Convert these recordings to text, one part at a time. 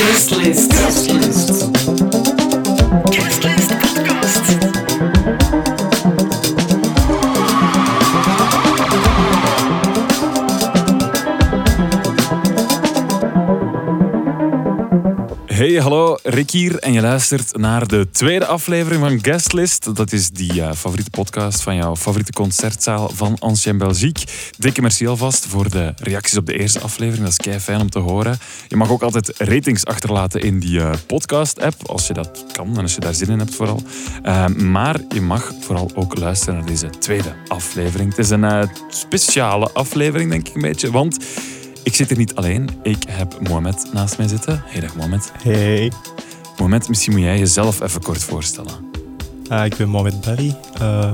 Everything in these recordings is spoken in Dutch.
Guest list. Guest list. Hey, hallo, Rick hier en je luistert naar de tweede aflevering van Guestlist. Dat is die eh, favoriete podcast van jouw favoriete concertzaal van Ancien Belgique. Dikke merci alvast voor de reacties op de eerste aflevering. Dat is kei fijn om te horen. Je mag ook altijd ratings achterlaten in die eh, podcast-app, als je dat kan en als je daar zin in hebt vooral. Eh, maar je mag vooral ook luisteren naar deze tweede aflevering. Het is een speciale aflevering, denk ik een beetje, want... Ik zit er niet alleen. Ik heb Mohamed naast mij zitten. Hey, dag Mohamed. Hey, Mohamed, misschien moet jij jezelf even kort voorstellen. ah, ik ben Mohamed Belly. Eh,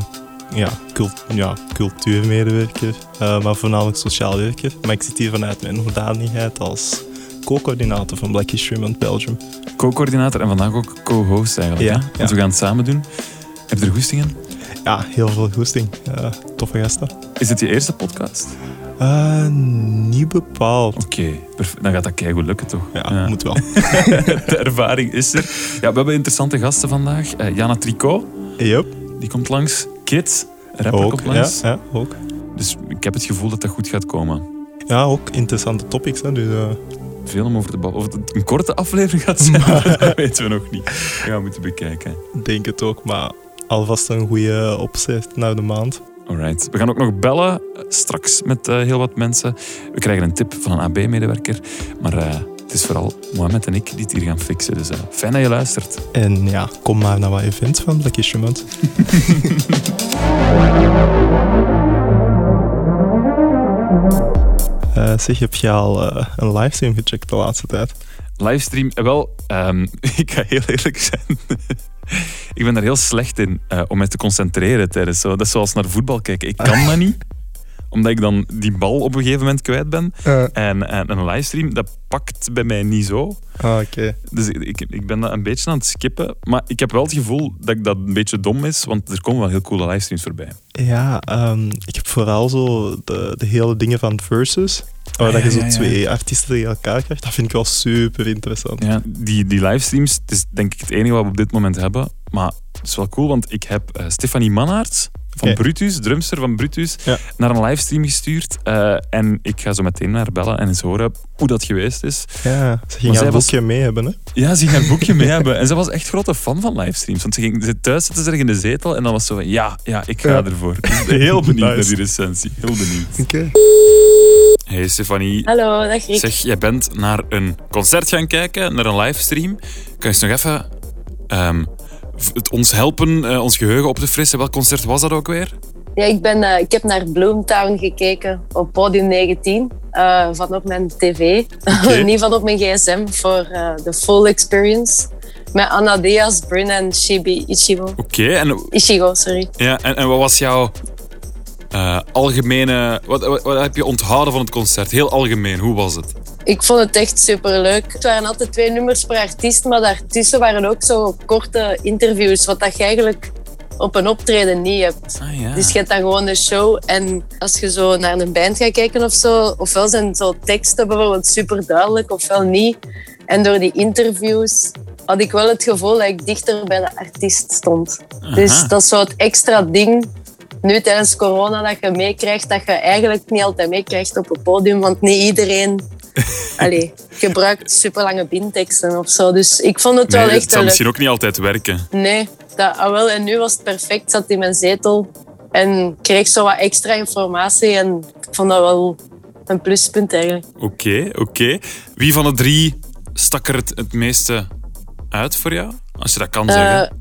ja, cult, ja, cultuurmedewerker, eh, maar voornamelijk sociaal werker. Maar ik zit hier vanuit mijn hoedanigheid als co-coördinator van Black History Month Belgium. Co-coördinator en vandaag ook co-host eigenlijk. Ja, hè? Want ja. we gaan het samen doen. Heb je er goesting in? Ja, heel veel goesting. Eh, toffe gasten. Is dit je eerste podcast? Eh, niet bepaald. Oké, dan gaat dat keigoed lukken toch? Ja, moet wel. De ervaring is er. Ja, we hebben interessante gasten vandaag. Eh, Jana Tricot, Yep, die komt langs. Kit, rapper, ook. komt langs. ja, ook. Dus ik heb het gevoel dat dat goed gaat komen. Ja, ook interessante topics. Hè, dus, eh, Veel om over te babbelen. Of het een korte aflevering gaat zijn, dat weten we nog niet. Dat gaan we moeten bekijken. denk het ook, maar alvast een goede opzet naar de maand. Alright. We gaan ook nog bellen eh, straks met eh, heel wat mensen. We krijgen een tip van een AB-medewerker. Maar eh, het is vooral Mohamed en ik die het hier gaan fixen. Dus fijn dat je luistert. En ja, kom maar naar wat events van Black. Eh, zeg, heb je al een livestream gecheckt de laatste tijd? Livestream, wel, ehm, ik ga heel eerlijk zijn. Ik ben daar heel slecht in eh, om me te concentreren tijdens zo. Dat is zoals naar voetbal kijken. Ik kan dat niet, omdat ik dan die bal op een gegeven moment kwijt ben. En, en een livestream, dat pakt bij mij niet zo. ah, oké. Dus ik, ik, ik ben dat een beetje aan het skippen. Maar ik heb wel het gevoel dat ik dat een beetje dom is, want er komen wel heel coole livestreams voorbij. Ja, ehm, ik heb vooral zo de, de hele dingen van Versus. Waar Ah, dat je zo ja, ja. twee artiesten tegen elkaar krijgt. Dat vind ik wel super interessant. Ja, die, die livestreams, het is denk ik het enige wat we op dit moment hebben. Maar het is wel cool, want ik heb eh, Stefanie Mannaerts van. Brutus, drumster van Brutus, Ja. naar een livestream gestuurd. Eh, en ik ga zo meteen naar bellen en eens horen hoe dat geweest is. Ja, ze ging haar was- boekje mee hebben. Hè? Ja, ze ging haar boekje mee hebben. En ze was echt grote fan van livestreams. Want ze ging ze thuis zitten ze in de zetel en dan was ze van, ja, ja, ik ga Ja. ervoor. Dus heel benieuwd naar die recensie. Heel benieuwd. Oké. Hey Stefanie, Hallo, dag Rick. Zeg, jij bent naar een concert gaan kijken, naar een livestream. Kan je eens nog even ehm, het ons helpen, eh, ons geheugen op te frissen? Welk concert was dat ook weer? Ja, ik, ben, eh, ik heb naar Bloomtown gekeken op podium 19 eh, van op mijn tv. Niet van op mijn gsm voor de full experience. Met Anna Diaz, Bryn en Shibi Ichigo. Oké, en, Ichigo, sorry. ja, en, en wat was jouw eh, algemene... Wat, wat, wat heb je onthouden van het concert? Heel algemeen, hoe was het? Ik vond het echt superleuk. Het waren altijd twee nummers per artiest, maar daartussen waren ook zo korte interviews, wat dat je eigenlijk op een optreden niet hebt. Ah ja. Dus je hebt dan gewoon een show en als je zo naar een band gaat kijken of zo, ofwel zijn zo teksten bijvoorbeeld super duidelijk, ofwel niet. En door die interviews had ik wel het gevoel dat ik dichter bij de artiest stond. Dus dat is zo het extra ding nu tijdens corona dat je meekrijgt, dat je eigenlijk niet altijd meekrijgt op een podium, want niet iedereen allee, gebruikt super lange binteksten of zo. Dus ik vond het Nee, wel het echt zou wel leuk. misschien ook niet altijd werken. Nee, dat, ah, wel, en nu was het perfect. Zat in mijn zetel en kreeg zo wat extra informatie. En ik vond dat wel een pluspunt eigenlijk. Oké, oké. Wie van de drie stak er het, het meeste uit voor jou? Als je dat kan Eh, zeggen.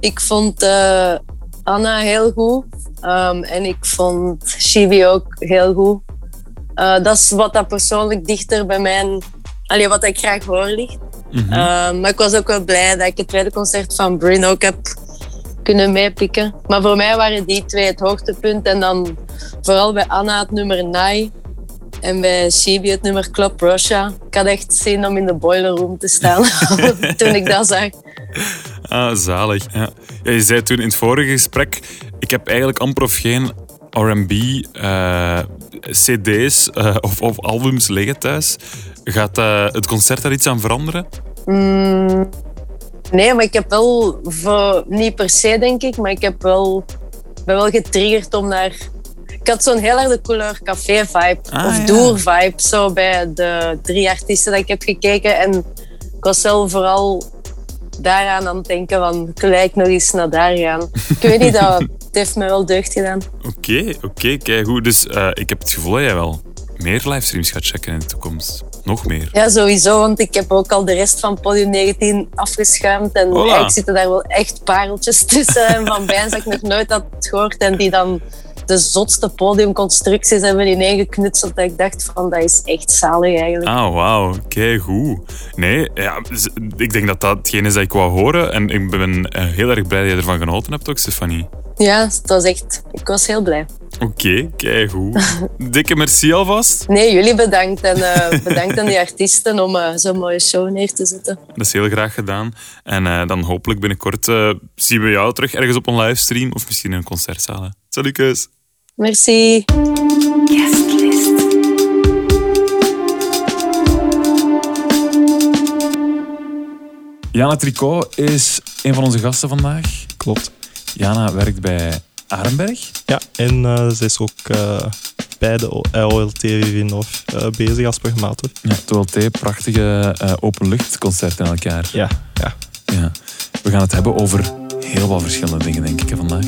ik vond eh, Anna heel goed. Ehm, en ik vond Shivi ook heel goed. Eh, dat is wat dat persoonlijk dichter bij mijn... Allee, wat ik graag hoor ligt. Mhm. Ehm, maar ik was ook wel blij dat ik het tweede concert van Bryn ook heb kunnen meepikken. Maar voor mij waren die twee het hoogtepunt. En dan vooral bij Anna het nummer Nai. En bij Shibi het nummer Club Russia. Ik had echt zin om in de boiler room te staan toen ik dat zag. Ah, zalig. Ja. Ja, je zei toen in het vorige gesprek, heb eigenlijk amper of geen R&B eh, cd's eh, of, of albums liggen thuis. Gaat eh, het concert daar iets aan veranderen? Mm, nee, maar ik heb wel, voor, niet per se denk ik, maar ik heb wel, ben wel getriggerd om naar... Ik had zo'n heel harde couleur café vibe Ah, of ja. door vibe zo bij de drie artiesten dat ik heb gekeken. En ik was wel vooral daaraan aan het denken van gelijk nog eens naar daar gaan. Ik weet niet, dat, het heeft me wel deugd gedaan. Oké, oké, kijk goed. Dus eh, ik heb het gevoel dat jij wel meer livestreams gaat checken in de toekomst. Nog meer. Ja, sowieso, want ik heb ook al de rest van Podium 19 afgeschuimd. En eigenlijk zitten daar wel echt pareltjes tussen. En van bands dat ik nog nooit had gehoord. En die dan de zotste podiumconstructies hebben ineengeknutseld. Dat ik dacht van, dat is echt zalig eigenlijk. Ah, wauw. Kijk goed. Nee, ja, ik denk dat dat hetgeen is dat ik wou horen. En ik ben eh, heel erg blij dat je ervan genoten hebt ook, Stefanie. Ja, het was echt... Ik was heel blij. Oké, kijk goed. Dikke merci alvast. Nee, jullie bedankt. En eh, bedankt aan die artiesten om eh, zo'n mooie show neer te zetten. Dat is heel graag gedaan. En dan hopelijk binnenkort zien we jou terug ergens op een livestream of misschien in een concertzaal. Salut. Merci. Guest list. Jana Tricot is een van onze gasten vandaag. Klopt. Jana werkt bij Arenberg. Ja, en eh, ze is ook eh, bij de O- eh, OLT Vivinov eh bezig als programmator. Ja, het OLT, prachtige eh, openluchtconcerten elk jaar. Ja, ja. Ja. We gaan het hebben over heel wat verschillende dingen, denk ik, vandaag.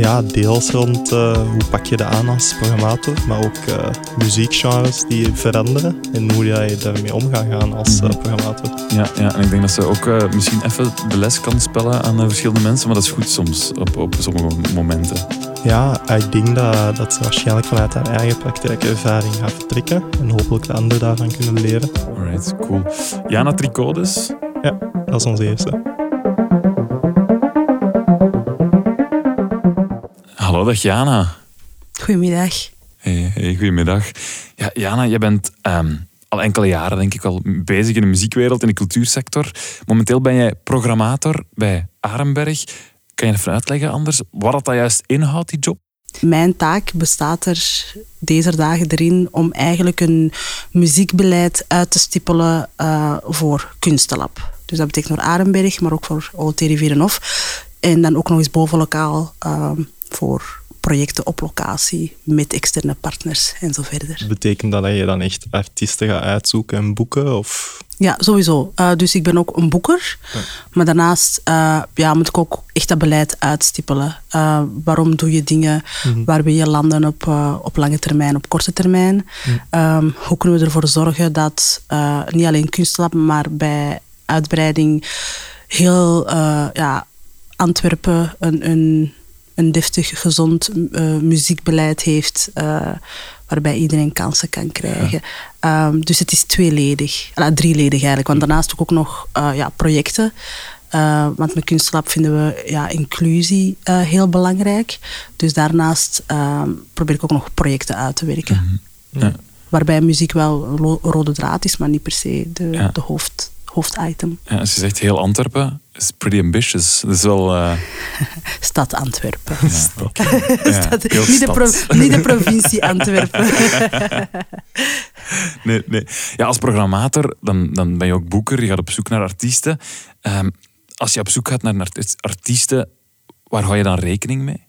Ja deels rond eh, hoe pak je dat aan als programmator, maar ook eh, muziekgenres die veranderen en hoe je daarmee om gaat gaan als Mhm. programmator. Ja, ja, en ik denk dat ze ook misschien even de les kan spellen aan verschillende mensen, maar dat is goed soms, op, op sommige momenten. Ja, ik denk dat, dat ze waarschijnlijk vanuit haar eigen praktijkervaring gaat vertrekken en hopelijk de anderen daarvan kunnen leren. Alright, cool. Jana Tricot dus. Dat is onze eerste. Hallo, dag Jana. Goedemiddag. Hey, hey, goedemiddag. Ja, Jana, jij bent ehm, al enkele jaren denk ik wel bezig in de muziekwereld, in de cultuursector. Momenteel ben jij programmator bij Arenberg. Kan je even uitleggen anders wat dat, juist inhoudt, die job? Mijn taak bestaat er deze dagen erin om eigenlijk een muziekbeleid uit te stippelen eh, voor Kunstelab. Dus dat betekent voor Arenberg, maar ook voor OLT Rivierenhof. En dan ook nog eens bovenlokaal eh, voor projecten op locatie met externe partners en zo verder. Betekent dat dat je dan echt artiesten gaat uitzoeken en boeken? Of... Ja, sowieso. Eh, dus ik ben ook een boeker. Maar daarnaast eh, ja, moet ik ook echt dat beleid uitstippelen. Eh, waarom doe je dingen? Waar wil je landen op, op lange termijn, op korte termijn? Ehm, hoe kunnen we ervoor zorgen dat niet alleen kunstlab, maar bij uitbreiding heel ja, Antwerpen een, een, een deftig, gezond eh, muziekbeleid heeft. eh, waarbij iedereen kansen kan krijgen. Ehm, dus het is tweeledig, uh, drieledig eigenlijk. Want daarnaast ook nog eh, ja, projecten. Uh, want met Kunstlab vinden we ja, inclusie uh, heel belangrijk. Dus daarnaast uh, probeer ik ook nog projecten uit te werken. Mm -hmm. ja. Waarbij muziek wel ro rode draad is, maar niet per se de, ja. de hoofd, hoofditem. Ja, je zegt heel Antwerpen, is pretty ambitious. Dat is wel... Uh... Stad Antwerpen. Ja, stad, niet, de niet, de provincie Antwerpen. nee, nee. Ja, als programmator, dan, dan ben je ook boeker. Je gaat op zoek naar artiesten. Um, als je op zoek gaat naar artiesten, waar hou je dan rekening mee?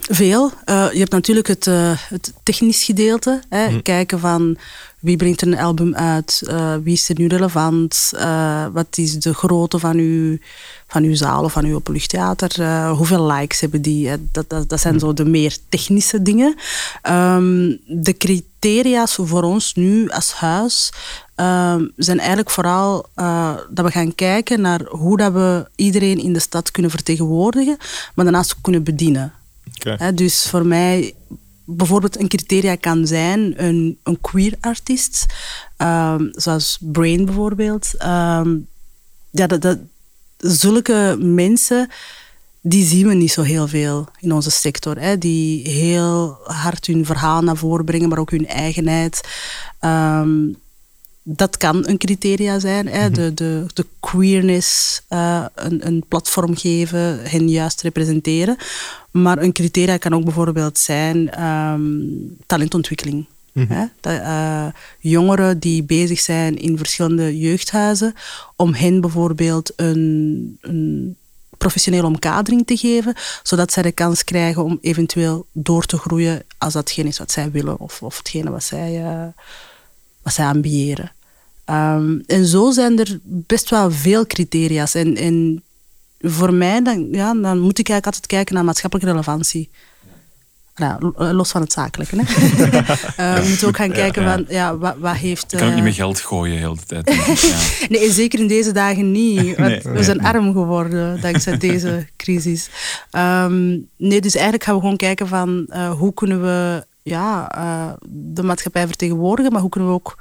Veel. Uh, je hebt natuurlijk het, uh, het technisch gedeelte. Hè? Mm. Kijken van wie brengt er een album uit, uh, wie is er nu relevant, wat is de grootte van uw, van uw zaal of van uw openluchttheater, hoeveel likes hebben die. Dat, dat, dat zijn zo de meer technische dingen. Um, de criteria's voor ons nu als huis um, zijn eigenlijk vooral dat we gaan kijken naar hoe dat we iedereen in de stad kunnen vertegenwoordigen, maar daarnaast ook kunnen bedienen. Okay. He, dus voor mij, bijvoorbeeld een criteria kan zijn een, een queer artiest, um, zoals Brain bijvoorbeeld. Um, ja, dat, dat, zulke mensen, die zien we niet zo heel veel in onze sector. Hè, die heel hard hun verhaal naar voren brengen, maar ook hun eigenheid. Um, dat kan een criteria zijn. Hè? De, de, de queerness uh, een, een platform geven, hen juist representeren. Maar een criteria kan ook bijvoorbeeld zijn ehm, talentontwikkeling. Hè? Dat, eh, jongeren die bezig zijn in verschillende jeugdhuizen, om hen bijvoorbeeld een, een professionele omkadering te geven, zodat zij de kans krijgen om eventueel door te groeien als datgene is wat zij willen of, of hetgene wat zij, uh, wat zij ambiëren. Um, en zo zijn er best wel veel criteria's. En, en voor mij, dan, ja, dan moet ik eigenlijk altijd kijken naar maatschappelijke relevantie. Ja, los van het zakelijke. Hè. uh, we moeten ook gaan kijken ja, ja. van ja, wat, wat heeft. Je kan ook niet meer geld gooien heel de tijd. ja. nee, zeker in deze dagen niet. Nee, we zijn nee. arm geworden dankzij deze crisis. Um, nee, dus eigenlijk gaan we gewoon kijken van uh, hoe kunnen we ja, uh, de maatschappij vertegenwoordigen, maar hoe kunnen we ook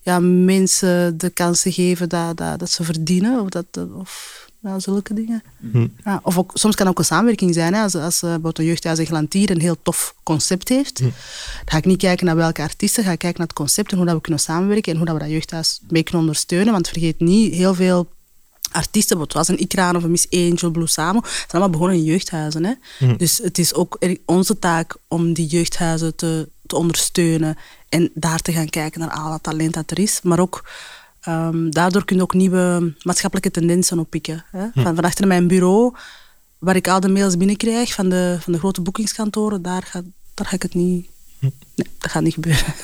ja, mensen de kansen geven dat, dat, dat ze verdienen. Of, dat, of ja, zulke dingen. Hm. Ja, of ook, soms kan ook een samenwerking zijn. Hè. Als, als uh, een jeugdhuis in Glantier een heel tof concept heeft, hm. dan ga ik niet kijken naar welke artiesten, ga ik kijken naar het concept en hoe dat we kunnen samenwerken en hoe dat we dat jeugdhuis mee kunnen ondersteunen. Want vergeet niet, heel veel artiesten, wat was een Ikraan of een Miss Angel, Blue Samo, zijn allemaal begonnen in jeugdhuizen. Hè? Hm. Dus het is ook onze taak om die jeugdhuizen te, te ondersteunen en daar te gaan kijken naar al dat talent dat er is. Maar ook um, daardoor kun je ook nieuwe maatschappelijke tendensen oppikken. Hè? Van, van achter mijn bureau, waar ik al de mails binnenkrijg van de, van de grote boekingskantoren, daar ga, daar ga ik het niet... Nee, dat gaat niet gebeuren.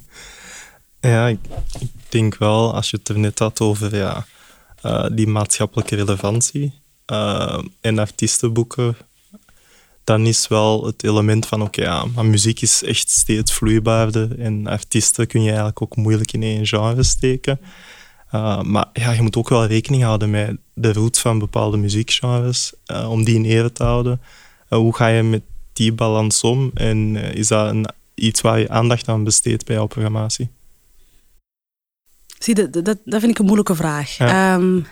ja, ik, denk wel, als je het er net had over ja, uh, die maatschappelijke relevantie uh, en artiestenboeken, dan is wel het element van, oké, okay, ja, maar muziek is echt steeds vloeibaarder en artiesten kun je eigenlijk ook moeilijk in één genre steken. Uh, maar ja, je moet ook wel rekening houden met de roots van bepaalde muziekgenres, uh, om die in ere te houden. Uh, hoe ga je met die balans om en is dat een, iets waar je aandacht aan besteedt bij jouw programmatie? Zie, dat, dat, dat vind ik een moeilijke vraag. Ja. Um,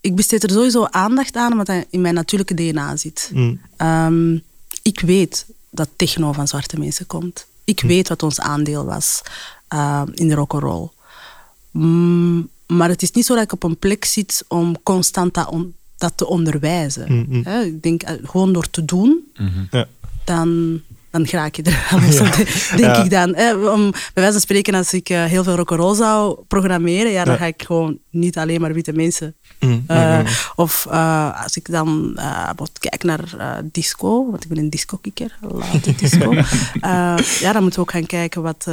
ik besteed er sowieso aandacht aan, omdat dat in mijn natuurlijke DNA zit. Mm. Um, ik weet dat techno van zwarte mensen komt. Ik Hm. weet wat ons aandeel was uh, in de rock'n'roll. Mm, maar het is niet zo dat ik op een plek zit om constant dat, on, dat te onderwijzen. Mm -hmm. He, ik denk, uh, gewoon door te doen, mm -hmm. ja. dan, dan raak je er wel ja. denk ja. ik dan. Eh, om, bij wijze van spreken, als ik uh, heel veel rock'n'roll zou programmeren, ja, dan ja. ga ik gewoon niet alleen maar witte mensen. Mm uh, of uh, als ik dan kijk naar disco, want ik ben een disco-kikker, late disco. ja, dan moeten we ook gaan kijken wat,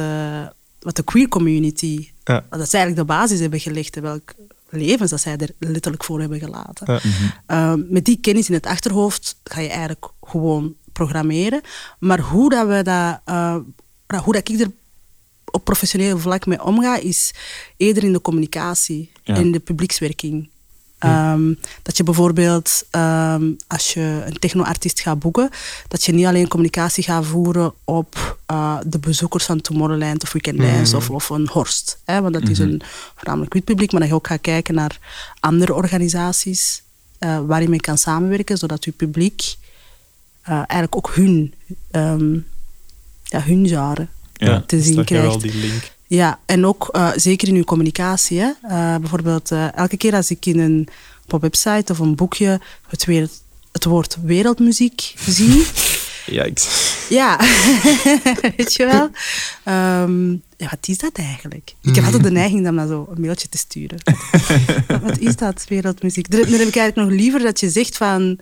wat de queer community, ja. dat zij eigenlijk de basis hebben gelegd, welk levens dat zij er letterlijk voor hebben gelaten. -hmm. met die kennis in het achterhoofd ga je eigenlijk gewoon programmeren. Maar hoe dat we dat, uh, hoe dat ik er op professioneel vlak mee omga, is eerder in de communicatie, Ja. in de publiekswerking. Um, dat je bijvoorbeeld, um, als je een technoartiest gaat boeken, dat je niet alleen communicatie gaat voeren op uh, de bezoekers van Tomorrowland of Weekend Dance of, of een Horst. Hè, want dat is een voornamelijk wit publiek, maar dat je ook gaat kijken naar andere organisaties uh, waar je mee kan samenwerken, zodat je publiek uh, eigenlijk ook hun, um, ja, hun genre Ja, te zien dus je krijgt. wel die link. Ja, en ook uh, zeker in uw communicatie. Hè? Uh, bijvoorbeeld, elke keer als ik in een, op een website of een boekje het, wereld, het woord wereldmuziek zie. Yikes. Ja, weet je wel. Um, ja, wat is dat eigenlijk? Ik heb altijd de neiging om dan zo een mailtje te sturen. wat, wat is dat, wereldmuziek? Dan heb ik eigenlijk nog liever dat je zegt van...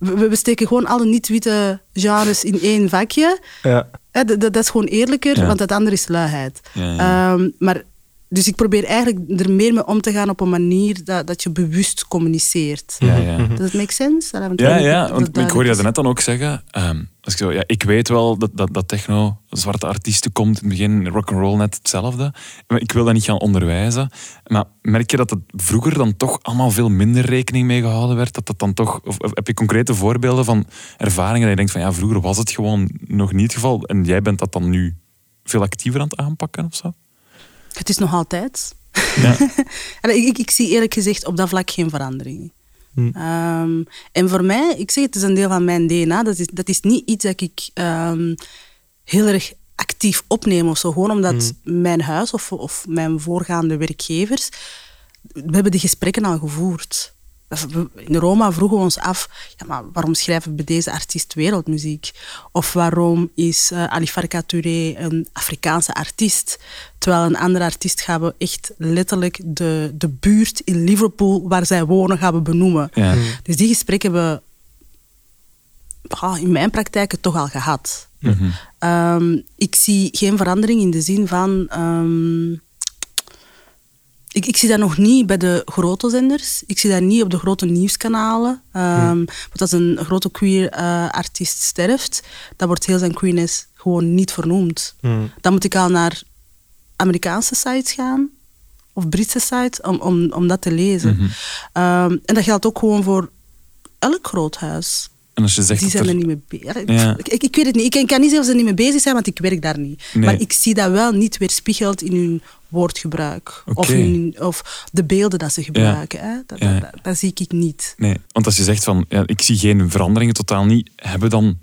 We, we steken gewoon alle niet-witte genres in één vakje. Ja. Dat, dat, is gewoon eerlijker, Ja. want het andere is luiheid. Ja. Um, maar, dus ik probeer eigenlijk er meer mee om te gaan op een manier dat, dat je bewust communiceert. Ja, ja. Does that make sense? Dat Ja, ja, dat want ik hoorde je net dan ook zeggen. ehm, als ik, zo, ja, ik weet wel dat, dat, dat techno, zwarte artiesten komt in het begin, rock'n'roll net hetzelfde. Maar ik wil dat niet gaan onderwijzen. Maar merk je dat het vroeger dan toch allemaal veel minder rekening mee gehouden werd? Dat dat dan toch, of, of heb je concrete voorbeelden van ervaringen dat je denkt van ja, vroeger was het gewoon nog niet het geval en jij bent dat dan nu veel actiever aan het aanpakken of zo? Het is nog altijd. Ja. Ik, ik, ik zie eerlijk gezegd op dat vlak geen verandering. Hm. Um, en voor mij, ik zeg het is een deel van mijn DNA. Dat is, dat is niet iets dat ik um, heel erg actief opneem of zo. Gewoon omdat mijn huis of, of mijn voorgaande werkgevers... We hebben die gesprekken al gevoerd. In Roma vroegen we ons af, ja, maar waarom schrijven we bij deze artiest wereldmuziek? Of waarom is uh, Ali Farka Touré een Afrikaanse artiest? Terwijl een andere artiest gaan we echt letterlijk de, de buurt in Liverpool waar zij wonen gaan we benoemen. Ja. Dus die gesprekken hebben we ah, in mijn praktijk het toch al gehad. Ehm, ik zie geen verandering in de zin van... ehm, ik, ik zie dat nog niet bij de grote zenders. Ik zie dat niet op de grote nieuwskanalen. Ehm, Want als een grote queer eh, artiest sterft, dan wordt heel zijn queerness gewoon niet vernoemd. Dan moet ik al naar Amerikaanse sites gaan of Britse sites om, om, om dat te lezen. Ehm, en dat geldt ook gewoon voor elk groot huis. En als je zegt Die zijn er er- niet mee bezig. Ja. Ik, ik, ik weet het niet. Ik, kan niet zeggen of ze er niet mee bezig zijn, want ik werk daar niet. Nee. Maar ik zie dat wel niet weerspiegeld in hun woordgebruik. Of, of de beelden dat ze gebruiken. Hè? Dat, Ja. dat, dat, dat zie ik niet. Nee, want als je zegt van ja, ik zie geen veranderingen totaal niet, hebben dan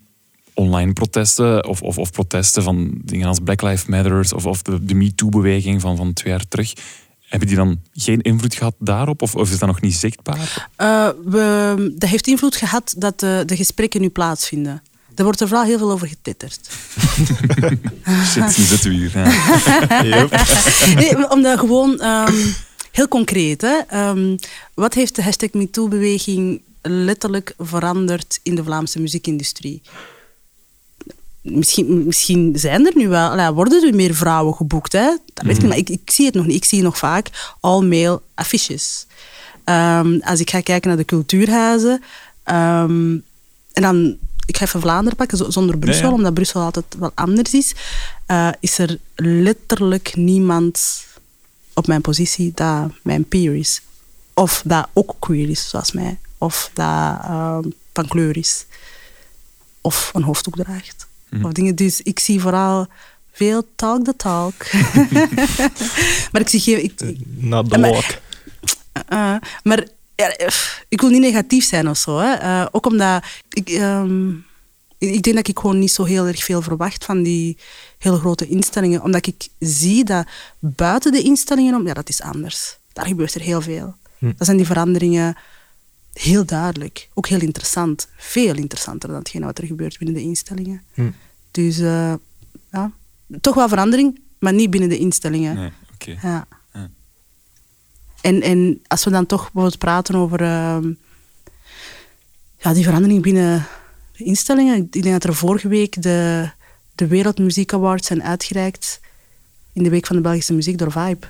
online protesten of, of, of protesten van dingen als Black Lives Matter of, of de, de MeToo-beweging van, van twee jaar terug, hebben die dan geen invloed gehad daarop of, of is dat nog niet zichtbaar? Eh, we, dat heeft invloed gehad dat de, de gesprekken nu plaatsvinden. Er wordt er vooral heel veel over getitterd. Shit, nu zitten we hier. Nee, omdat gewoon ehm, heel concreet. Hè, ehm, wat heeft de hashtag MeToo-beweging letterlijk veranderd in de Vlaamse muziekindustrie? Misschien, misschien zijn er nu wel, worden er meer vrouwen geboekt. Hè? Dat weet ik niet, maar ik, ik zie het nog niet. Ik zie nog vaak all-male affiches. Ehm, als ik ga kijken naar de cultuurhuizen, ehm, en dan, ik ga even Vlaanderen pakken, zo- zonder Brussel, ja. omdat Brussel altijd wel anders is, eh, is er letterlijk niemand op mijn positie dat mijn peer is. Of dat ook queer is, zoals mij. Of dat ehm, van kleur is. Of een hoofddoek draagt. Of dingen. Dus ik zie vooral veel talk the talk. maar ik zie geen... Ik, ik- Not the Maar- walk. eh, maar ja, eh, ik wil niet negatief zijn of zo. Hè. Eh, ook omdat ik, ehm, ik ik denk dat ik gewoon niet zo heel erg veel verwacht van die hele grote instellingen. Omdat ik zie dat buiten de instellingen om, ja, dat is anders. Daar gebeurt er heel veel. Dat zijn die veranderingen heel duidelijk. Ook heel interessant. Veel interessanter dan hetgene wat er gebeurt binnen de instellingen. Dus eh, ja, toch wel verandering, maar niet binnen de instellingen. Nee, oké. Ja. Ja. En, en als we dan toch bijvoorbeeld praten over ehm, ja, die verandering binnen de instellingen. Ik denk dat er vorige week de, de Wereldmuziek Awards zijn uitgereikt in de Week van de Belgische Muziek door Vibe.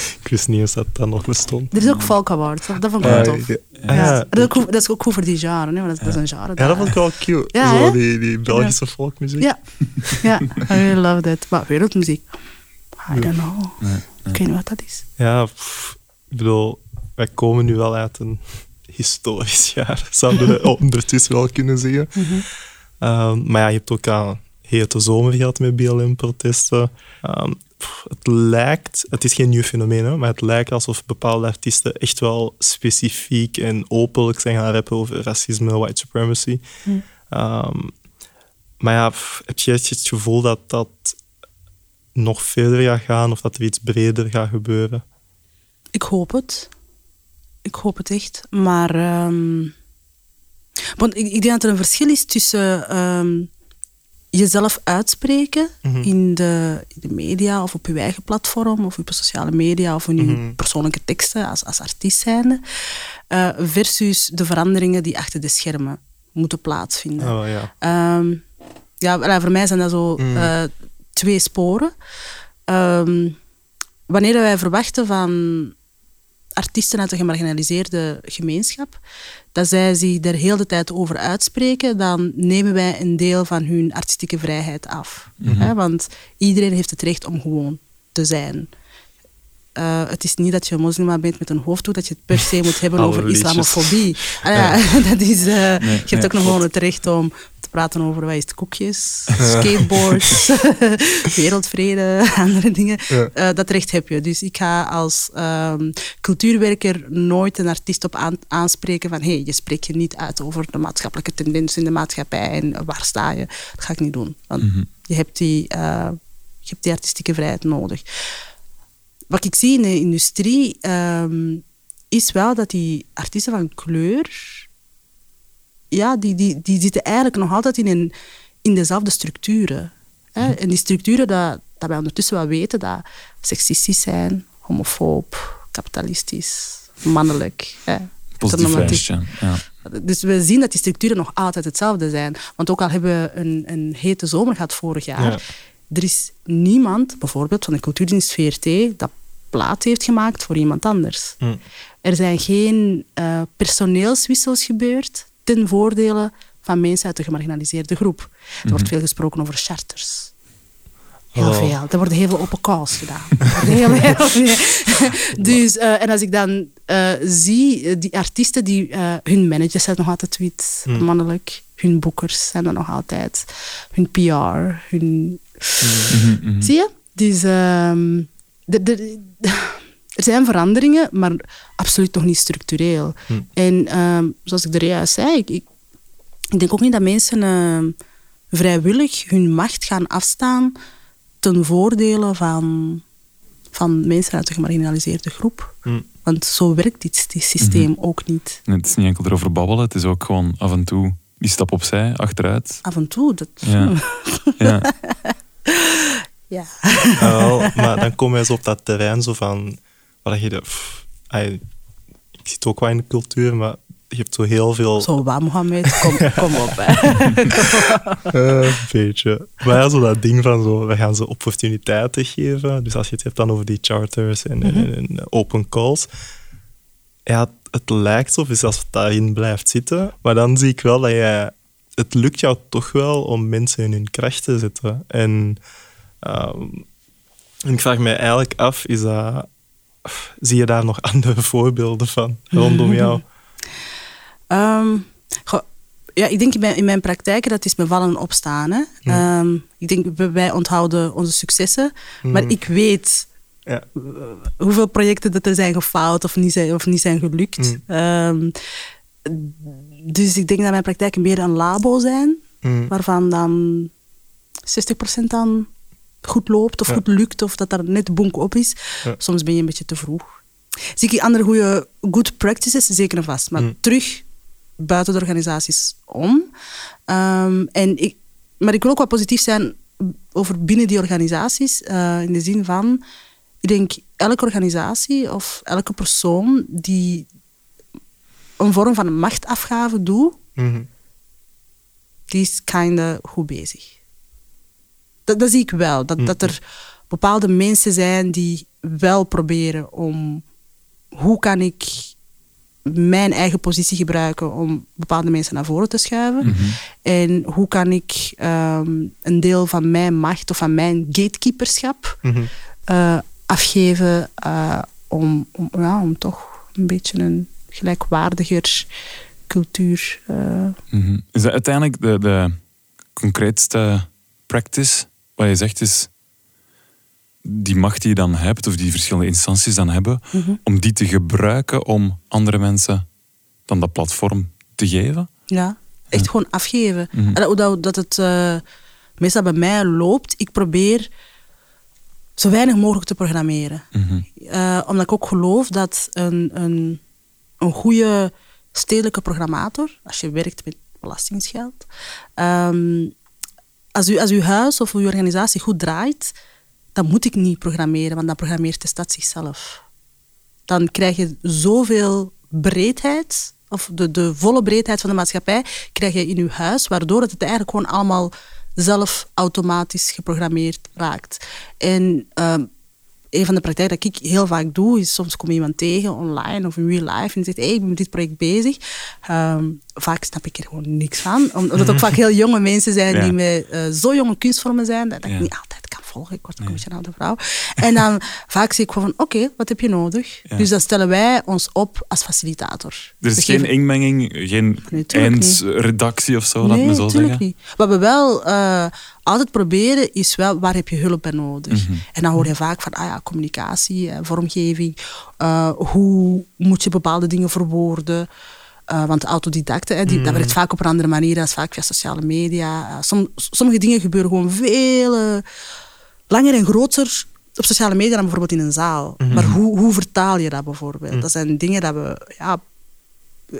Ik wist niet eens dat dat nog bestond. Er is ook Folk Awards, dat vond ik wel Ah, tof. ja. Ja. Ja. Dat, is ook, dat is ook goed voor die genre, hè, want dat, is- dat is een genre. Ja, dat vond ik wel cute. Ja, Zo die, die Belgische folkmuziek. Ja, ja I really love that. Maar wereldmuziek, I don't know. Ik weet niet wat dat is. Ja, pff, ik bedoel, wij komen nu wel uit een historisch jaar, zouden we ondertussen wel kunnen zeggen. Ehm, maar ja, je hebt ook aan hete zomer gehad met BLM-protesten. Ehm, het lijkt, het is geen nieuw fenomeen, hè, maar het lijkt alsof bepaalde artiesten echt wel specifiek en openlijk zijn gaan rappen over racisme, white supremacy. Ehm, maar ja, heb je het gevoel dat dat nog verder gaat gaan of dat er iets breder gaat gebeuren? Ik hoop het. Ik hoop het echt. Maar ehm, want ik, ik denk dat er een verschil is tussen jezelf uitspreken in, de, in de media of op je eigen platform of op je sociale media of in je persoonlijke teksten als, als artiest zijnde, eh, versus de veranderingen die achter de schermen moeten plaatsvinden. Oh, ja. Ehm, ja, voor mij zijn dat zo eh, twee sporen. Ehm, wanneer wij verwachten van artiesten uit de gemarginaliseerde gemeenschap, dat zij zich er heel de tijd over uitspreken, dan nemen wij een deel van hun artistieke vrijheid af. Hè, want iedereen heeft het recht om gewoon te zijn. Eh, het is niet dat je moslima bent met een hoofddoek, dat je het per se moet hebben over liedjes. islamofobie. Ah, ja, dat is, eh, je hebt nee, ook nog gewoon het recht om te praten over wat is het, koekjes, skateboards, wereldvrede, andere dingen. Ja. Eh, dat recht heb je. Dus ik ga als ehm, cultuurwerker nooit een artiest op aan- aanspreken van hey, je spreekt je niet uit over de maatschappelijke tendens in de maatschappij en waar sta je. Dat ga ik niet doen. Want je, hebt die, je hebt die artistieke vrijheid nodig. Wat ik zie in de industrie, ehm, is wel dat die artiesten van kleur, ja, die, die, die zitten eigenlijk nog altijd in, een, in dezelfde structuren. Hè? En die structuren, dat, dat wij ondertussen wel weten, dat seksistisch zijn, homofoob, kapitalistisch, mannelijk. Hè? Positief. Ja. Dus we zien dat die structuren nog altijd hetzelfde zijn. Want ook al hebben we een, een hete zomer gehad vorig jaar, Ja. er is niemand, bijvoorbeeld van de cultuurdienst VRT, dat plaat heeft gemaakt voor iemand anders. Hm. Er zijn geen eh, personeelswissels gebeurd ten voordele van mensen uit de gemarginaliseerde groep. Er wordt veel gesproken over charters. Heel Oh. veel. Er worden heel veel open calls gedaan. Heel, heel veel. Dus, eh, en als ik dan eh, zie, die artiesten, die, hun managers zijn nog altijd wit, mannelijk. Hun boekers zijn er nog altijd. Hun PR, hun... Zie je? Dus ehm, de- de- er zijn veranderingen, maar absoluut nog niet structureel. En ehm, zoals ik er juist zei, ik, ik, ik denk ook niet dat mensen ehm, vrijwillig hun macht gaan afstaan ten voordele van, van mensen uit de gemarginaliseerde groep. Hm. Want zo werkt dit, dit systeem ook niet. En Het is niet enkel erover babbelen, het is ook gewoon af en toe die stap opzij, achteruit. Af en toe. Dat, Ja. ja. Ja. Maar dan kom je zo op dat terrein zo van... Waar je de, pff, ai, ik zit ook wel in de cultuur, maar je hebt zo heel veel... Zo, waar Mohammed, kom, kom op. Hè. Eh, een beetje. Maar ja, zo dat ding van zo, we gaan ze opportuniteiten geven. Dus als je het hebt dan over die charters en, en- en, en open calls. Ja, het, het lijkt zo, dus als het daarin blijft zitten. Maar dan zie ik wel dat je... Het lukt jou toch wel om mensen in hun kracht te zetten. En, ehm, en ik vraag me eigenlijk af, is dat... Zie je daar nog andere voorbeelden van rondom jou? Ehm, ja, ik denk in mijn, in mijn praktijk, dat is me vallen en opstaan. Hè. Ehm, ik denk, wij- onthouden onze successen. Maar ik weet Ja. hoeveel projecten dat er zijn gefaald of niet zijn, of niet zijn gelukt. Mm. Ehm, dus ik denk dat mijn praktijken meer een labo zijn, waarvan dan 60% dan goed loopt of Ja. goed lukt, of dat daar net bonk op is. Ja. Soms ben je een beetje te vroeg. Zie ik andere goede good practices, zeker en vast. Maar Mm. terug buiten de organisaties om. Ehm, en ik, maar ik wil ook wat positief zijn over binnen die organisaties. eh, in de zin van, ik denk elke organisatie of elke persoon die een vorm van machtafgave doet, Mhm. die is kinda goed bezig. Dat, dat zie ik wel. Dat, dat er bepaalde mensen zijn die wel proberen om... Hoe kan ik mijn eigen positie gebruiken om bepaalde mensen naar voren te schuiven? En hoe kan ik ehm, een deel van mijn macht of van mijn gatekeeperschap Mhm. eh, afgeven eh, om, om, ja, om toch een beetje een gelijkwaardiger cultuur... eh, Mhm. Is dat uiteindelijk de, de concreetste practice wat je zegt is die macht die je dan hebt, of die verschillende instanties dan hebben, om die te gebruiken om andere mensen dan dat platform te geven? Ja, echt gewoon afgeven. Mhm. En dat, dat, dat het eh, meestal bij mij loopt, ik probeer zo weinig mogelijk te programmeren. Mhm. Eh, omdat ik ook geloof dat een, een, een goede stedelijke programmator, als je werkt met belastingsgeld, ehm, als, u, als uw huis of uw organisatie goed draait, dan moet ik niet programmeren, want dan programmeert de stad zichzelf. Dan krijg je zoveel breedheid, of de, de volle breedheid van de maatschappij, krijg je in uw huis, waardoor het eigenlijk gewoon allemaal zelf automatisch geprogrammeerd raakt. Ehm, een van de praktijken dat ik heel vaak doe, is soms kom je iemand tegen online of in real life en zegt, hey, ik ben met dit project bezig. Ehm, vaak snap ik er gewoon niks van, omdat het ook vaak heel jonge mensen zijn Ja. die met eh, zo jonge kunstvormen zijn, dat Ja. ik niet altijd volgen. Ik word een beetje een oude vrouw. En dan vaak zie ik gewoon van, oké, wat heb je nodig? Ja. Dus dan stellen wij ons op als facilitator. Er is geen geven- inmenging, geen Nee, eindredactie of zo, laat me zo zeggen. niet. Wat we wel eh, altijd proberen, is wel waar heb je hulp bij nodig. Mhm. En dan hoor je vaak van ah ja, communicatie, eh, vormgeving. eh, hoe moet je bepaalde dingen verwoorden? Eh, want de autodidacten, hè, die, dat werkt vaak op een andere manier. Dat is vaak via sociale media. Som- sommige dingen gebeuren gewoon veel langer en groter op sociale media dan bijvoorbeeld in een zaal. Maar hoe, hoe vertaal je dat bijvoorbeeld? Dat zijn dingen dat we ja,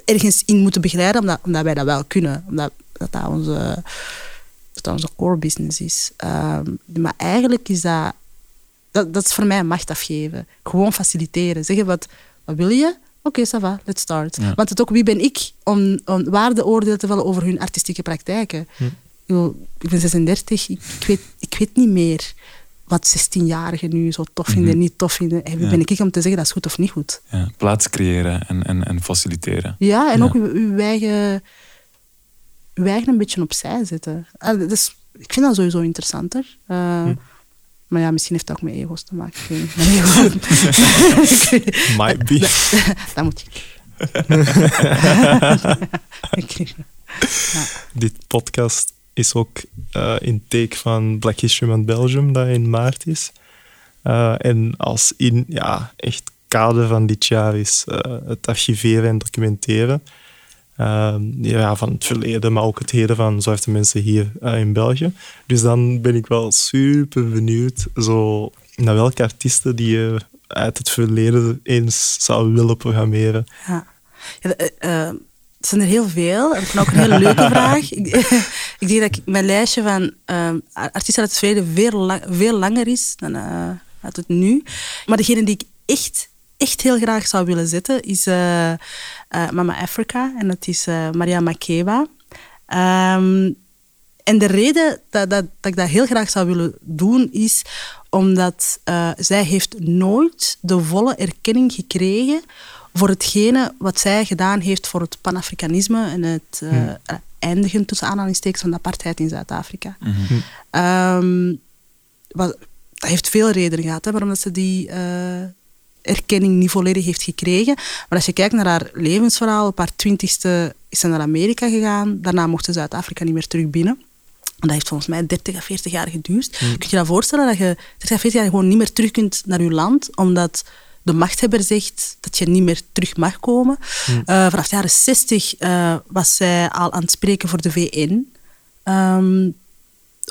ergens in moeten begeleiden, omdat, omdat wij dat wel kunnen. Omdat dat, dat, onze, dat, dat onze core business is. Ehm, maar eigenlijk is dat, dat... Dat is voor mij macht afgeven. Gewoon faciliteren. Zeggen, wat, wat wil je? Oké, ça va, let's start. Ja. Want het ook, wie ben ik om, om waardeoordeel te vellen over hun artistieke praktijken? Ik bedoel, Ik ben 36, ik, ik, weet, ik weet niet meer wat 16-jarigen nu zo tof vinden en niet tof vinden. En wie Ja. ben ik om te zeggen dat is goed of niet goed? Ja, plaats creëren en, en, en faciliteren. Ja, en Ja. ook uw, uw, eigen, uw eigen een beetje opzij zetten. Ah, is, ik vind dat sowieso interessanter. Eh, Maar ja, misschien heeft dat ook met ego's te maken. Might be. dat moet ik. Ik- Dit podcast is ook eh, in teken van Black History Month Belgium, dat in maart is. Eh, en als in ja, echt kader van dit jaar is eh, het archiveren en documenteren ja, van het verleden, maar ook het heden van zwarte mensen hier in België. Dus dan ben ik wel super benieuwd zo, naar welke artiesten die je uit het verleden eens zou willen programmeren. Ja. Ja, het zijn er heel veel. En ik vind ook een hele leuke vraag. Ik, ik denk dat ik, mijn lijstje van eh, artiesten uit het verleden veel, lang- veel langer is dan uit het nu. Maar degene die ik echt, echt heel graag zou willen zetten is eh, eh, Mama Africa. En dat is Maria Makeba. Ehm, en de reden dat, dat, dat ik dat heel graag zou willen doen, is omdat zij heeft nooit de volle erkenning gekregen voor hetgene wat zij gedaan heeft voor het Panafricanisme en het eh, eh, eindigen tussen aanhalingstekens van de apartheid in Zuid-Afrika. Ehm, wat, dat heeft veel redenen gehad, hè, waarom dat ze die eh, erkenning niet volledig heeft gekregen. Maar als je kijkt naar haar levensverhaal, op haar twintigste is ze naar Amerika gegaan. Daarna mocht ze Zuid-Afrika niet meer terug binnen. En dat heeft volgens mij 30 à 40 jaar geduurd. Kun je je dat voorstellen dat je 30 à 40 jaar gewoon niet meer terug kunt naar je land, omdat de machthebber zegt dat je niet meer terug mag komen. Eh, vanaf de jaren 60 eh, was zij al aan het spreken voor de VN. ehm,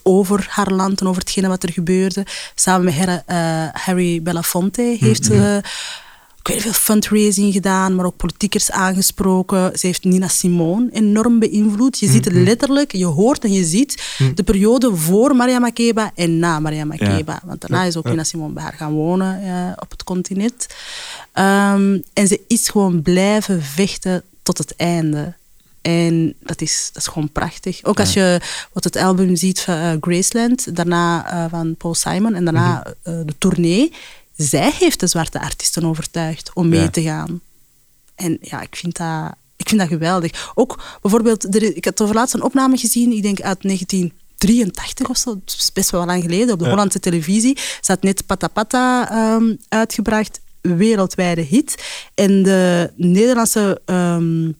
over haar land en over hetgene wat er gebeurde. Samen met Harry, eh, Harry Belafonte heeft ze ik weet veel fundraising gedaan, maar ook politiekers aangesproken. Ze heeft Nina Simone enorm beïnvloed. Je ziet het letterlijk, je hoort en je ziet de periode voor Maria Makeba en na Maria Makeba. Want daarna is ook Nina Simone bij haar gaan wonen eh, op het continent. Ehm, en ze is gewoon blijven vechten tot het einde. En dat is, dat is gewoon prachtig. Ook als je wat het album ziet van eh, Graceland, daarna eh, van Paul Simon en daarna eh, de tournee. Zij heeft de zwarte artiesten overtuigd om mee Ja. te gaan. En ja, ik vind dat, ik vind dat geweldig. Ook bijvoorbeeld, er ik had over laatst een opname gezien, ik denk uit 1983 of zo, best wel lang geleden, op de Hollandse televisie. Ze had net Pata Pata ehm, uitgebracht, wereldwijde hit. En de Nederlandse ehm,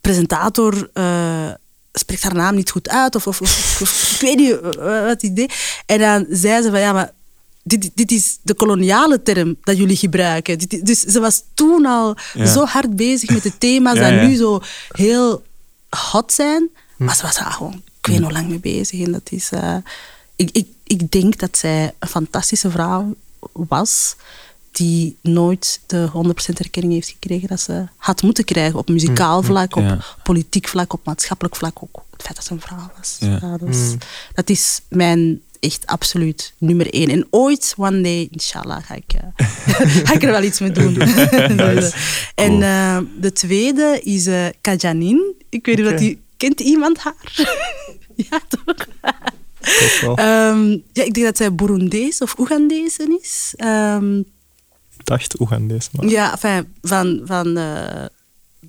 presentator eh, spreekt haar naam niet goed uit, of, of, of, of- ik weet niet eh, wat hij deed. En dan zei ze van, ja, maar dit, dit is de koloniale term dat jullie gebruiken. Dit- dus ze was toen al Ja. zo hard bezig met de thema's Ja, nu zo heel hot zijn. Maar ze was daar gewoon, ik weet niet hoe lang mee bezig. En dat is, eh, ik, ik, ik denk dat zij een fantastische vrouw was die nooit de 100% erkenning heeft gekregen dat ze had moeten krijgen op muzikaal vlak, op Ja. politiek vlak, op maatschappelijk vlak ook. Het feit dat ze een vrouw was. Ja. Ja, dat, is, dat is mijn echt absoluut nummer één. En ooit, one day, inshallah, ga ik, eh, ga ik er wel iets mee doen. En eh, de tweede is eh Kajanin. Ik weet niet of die... Kent iemand haar? ja, toch? Ehm, ja, ik denk dat zij Burundees of Oegandese is. Ehm, dacht Oegandees, maar... ja, enfin, van, van eh,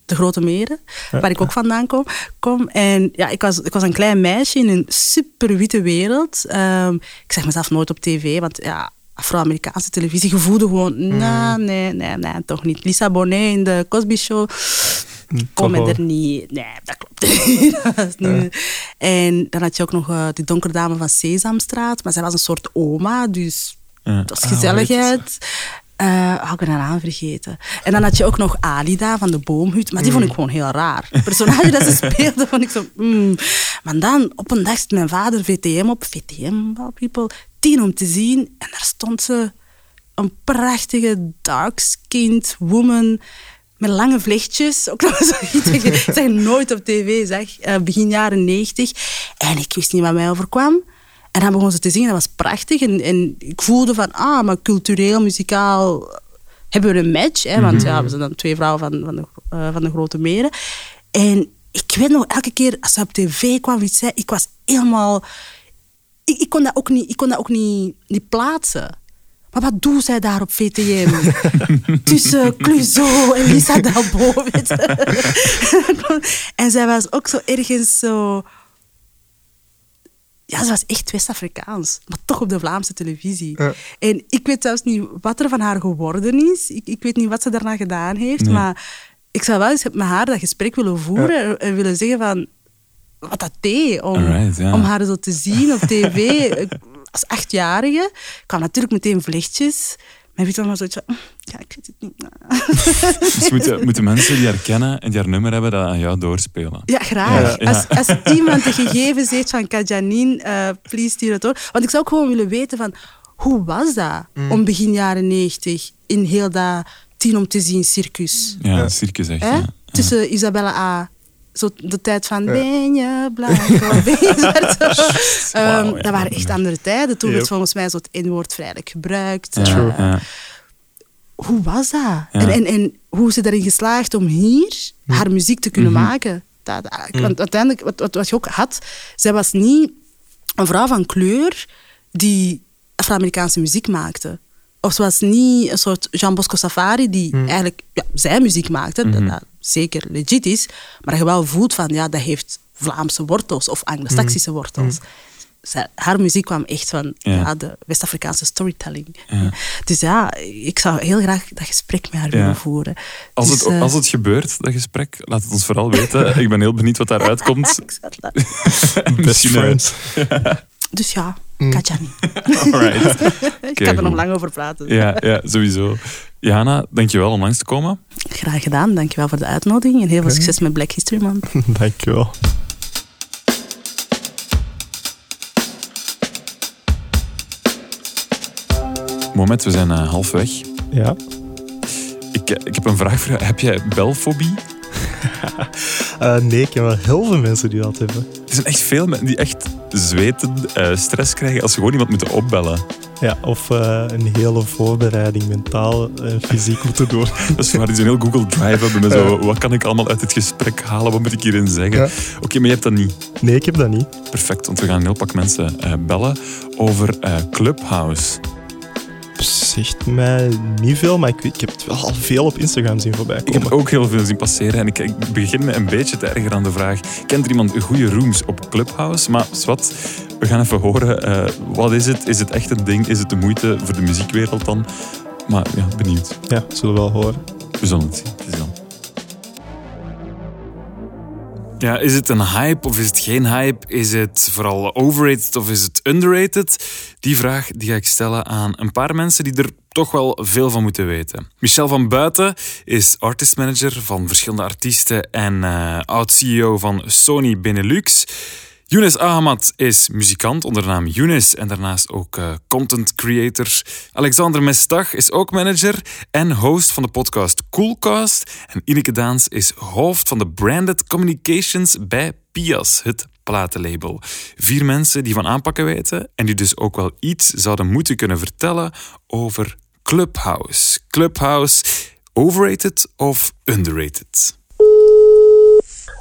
de Grote Meren, waar ik ook vandaan kom. kom. En ja, ik was, ik was een klein meisje in een super witte wereld. Ehm, ik zeg mezelf nooit op tv, want ja, Afro-Amerikaanse televisie, je voelde gewoon, nah, nee, nee, nee, toch niet. Lisa Bonet in de Cosby Show, kom toch me er niet. Nee, dat klopt niet. Dat En dan had je ook nog eh, die donkerdame van Sesamstraat, maar zij was een soort oma, dus Ja. het was Ah, gezelligheid. Eh had ik haar naam vergeten. En dan had je ook nog Alida van de Boomhut. Maar die vond ik gewoon heel raar. Het personage dat ze speelde, vond ik zo... mm. Maar dan, op een dag zit mijn vader VTM op. VTM, well, people. tien om te zien. En daar stond ze, een prachtige dark-skinned woman met lange vlechtjes. Ook nog zoiets dat nooit op tv zag, eh, begin jaren negentig. En ik wist niet wat mij overkwam. En dan begon ze te zingen, dat was prachtig. En, en ik voelde van, ah, maar cultureel, muzikaal hebben we een match. Hè, want ja, we zijn dan twee vrouwen van, van, de, eh, van de grote meren. En ik weet nog, elke keer als ze op tv kwam, iets zei, ik was helemaal... Ik, ik kon dat ook niet, ik kon dat ook niet, niet plaatsen. Maar wat doet zij daar op VTM? Tussen Clouseau en Lisa Dalbo. en zij was ook zo ergens zo... Ja, ze was echt West-Afrikaans, maar toch op de Vlaamse televisie. Ja. En ik weet zelfs niet wat er van haar geworden is. Ik, ik weet niet wat ze daarna gedaan heeft, maar ik zou wel eens met haar dat gesprek willen voeren en willen zeggen van wat dat deed om, Alright, ja. om haar zo te zien op tv. Als achtjarige kwam natuurlijk meteen vlechtjes. Maar weet je wel maar zoiets van, "Mm, ja, ik weet het niet. Dus moeten, moeten mensen die haar kennen en die haar nummer hebben, dat aan jou doorspelen. Ja, graag. Ja, ja. Als, als iemand de gegevens heeft van Kajanin, eh please stuur het door. Want ik zou ook gewoon willen weten van, hoe was dat om begin jaren 90 in heel dat tien om te zien circus? Ja, circus echt. Tussen Isabella A. Zo de tijd van ben je blank of ben je zwart? Ehm, ja. Dat waren echt andere tijden. Toen werd volgens mij zo het N-woord vrijelijk gebruikt. Ja, Eh, ja. hoe was dat? En, en, en hoe is ze erin geslaagd om hier haar muziek te kunnen maken? Dat, dat- Want uiteindelijk, wat, wat, wat je ook had, zij was niet een vrouw van kleur die Afro-Amerikaanse muziek maakte. Of ze was niet een soort Jean Bosco Safari die eigenlijk ja, zij muziek maakte, dat, dat zeker legit is, maar je wel voelt van ja, dat heeft Vlaamse wortels of Anglo-Saxische wortels. Zij- haar muziek kwam echt van Ja. ja. de West-Afrikaanse storytelling. Dus ja, ik zou heel graag dat gesprek met haar Ja. willen voeren. Als, Dus, het, eh, als het gebeurt, dat gesprek, laat het ons vooral weten. Ik ben heel benieuwd wat daaruit komt. Best eh, friends. Dus ja, Katja niet. Alright. ik kan er nog lang over praten. Ja, ja, sowieso. Jana, dankjewel om langs te komen. Graag gedaan, dankjewel voor de uitnodiging en heel veel succes met Black History Month. Dankjewel. Moment, we zijn eh, halfweg. Ja. Ik, eh, ik heb een vraag voor jou. Heb jij belfobie? Eh, nee, ik ken wel heel veel mensen die dat hebben. Er zijn echt veel mensen die echt zweten, eh, stress krijgen als ze gewoon iemand moeten opbellen. Ja, of eh, een hele voorbereiding mentaal en fysiek moeten doen. Dat is waar die zo'n heel Google Drive hebben met zo, wat kan ik allemaal uit dit gesprek halen, wat moet ik hierin zeggen? Ja. Oké, maar je hebt dat niet. Nee, ik heb dat niet. Perfect, want we gaan een heel pak mensen eh, bellen over eh, Clubhouse. Zegt mij niet veel, maar ik, ik heb het wel al veel op Instagram zien voorbij Ik komen. heb ook heel veel zien passeren en ik, ik begin me een beetje te ergeren aan de vraag, kent er iemand goede rooms op Clubhouse? Maar wat, we gaan even horen, eh, wat is het? Is het echt een ding? Is het de moeite voor de muziekwereld dan? Maar ja, benieuwd. Ja, zullen we wel horen. We zullen het zien. Het is dan. Ja, is het een hype of is het geen hype? Is het vooral overrated of is het underrated? Die vraag die ga ik stellen aan een paar mensen die er toch wel veel van moeten weten. Michel van Buiten is artist manager van verschillende artiesten en eh, oud-CEO van Sony Benelux. Younes Ahmad is muzikant onder de naam Younes en daarnaast ook eh, content creator. Alexander Mestag is ook manager en host van de podcast Coolcast. En Ineke Daans is hoofd van de branded communications bij Pias, het platenlabel. Vier mensen die van aanpakken weten en die dus ook wel iets zouden moeten kunnen vertellen over Clubhouse. Clubhouse, overrated of underrated?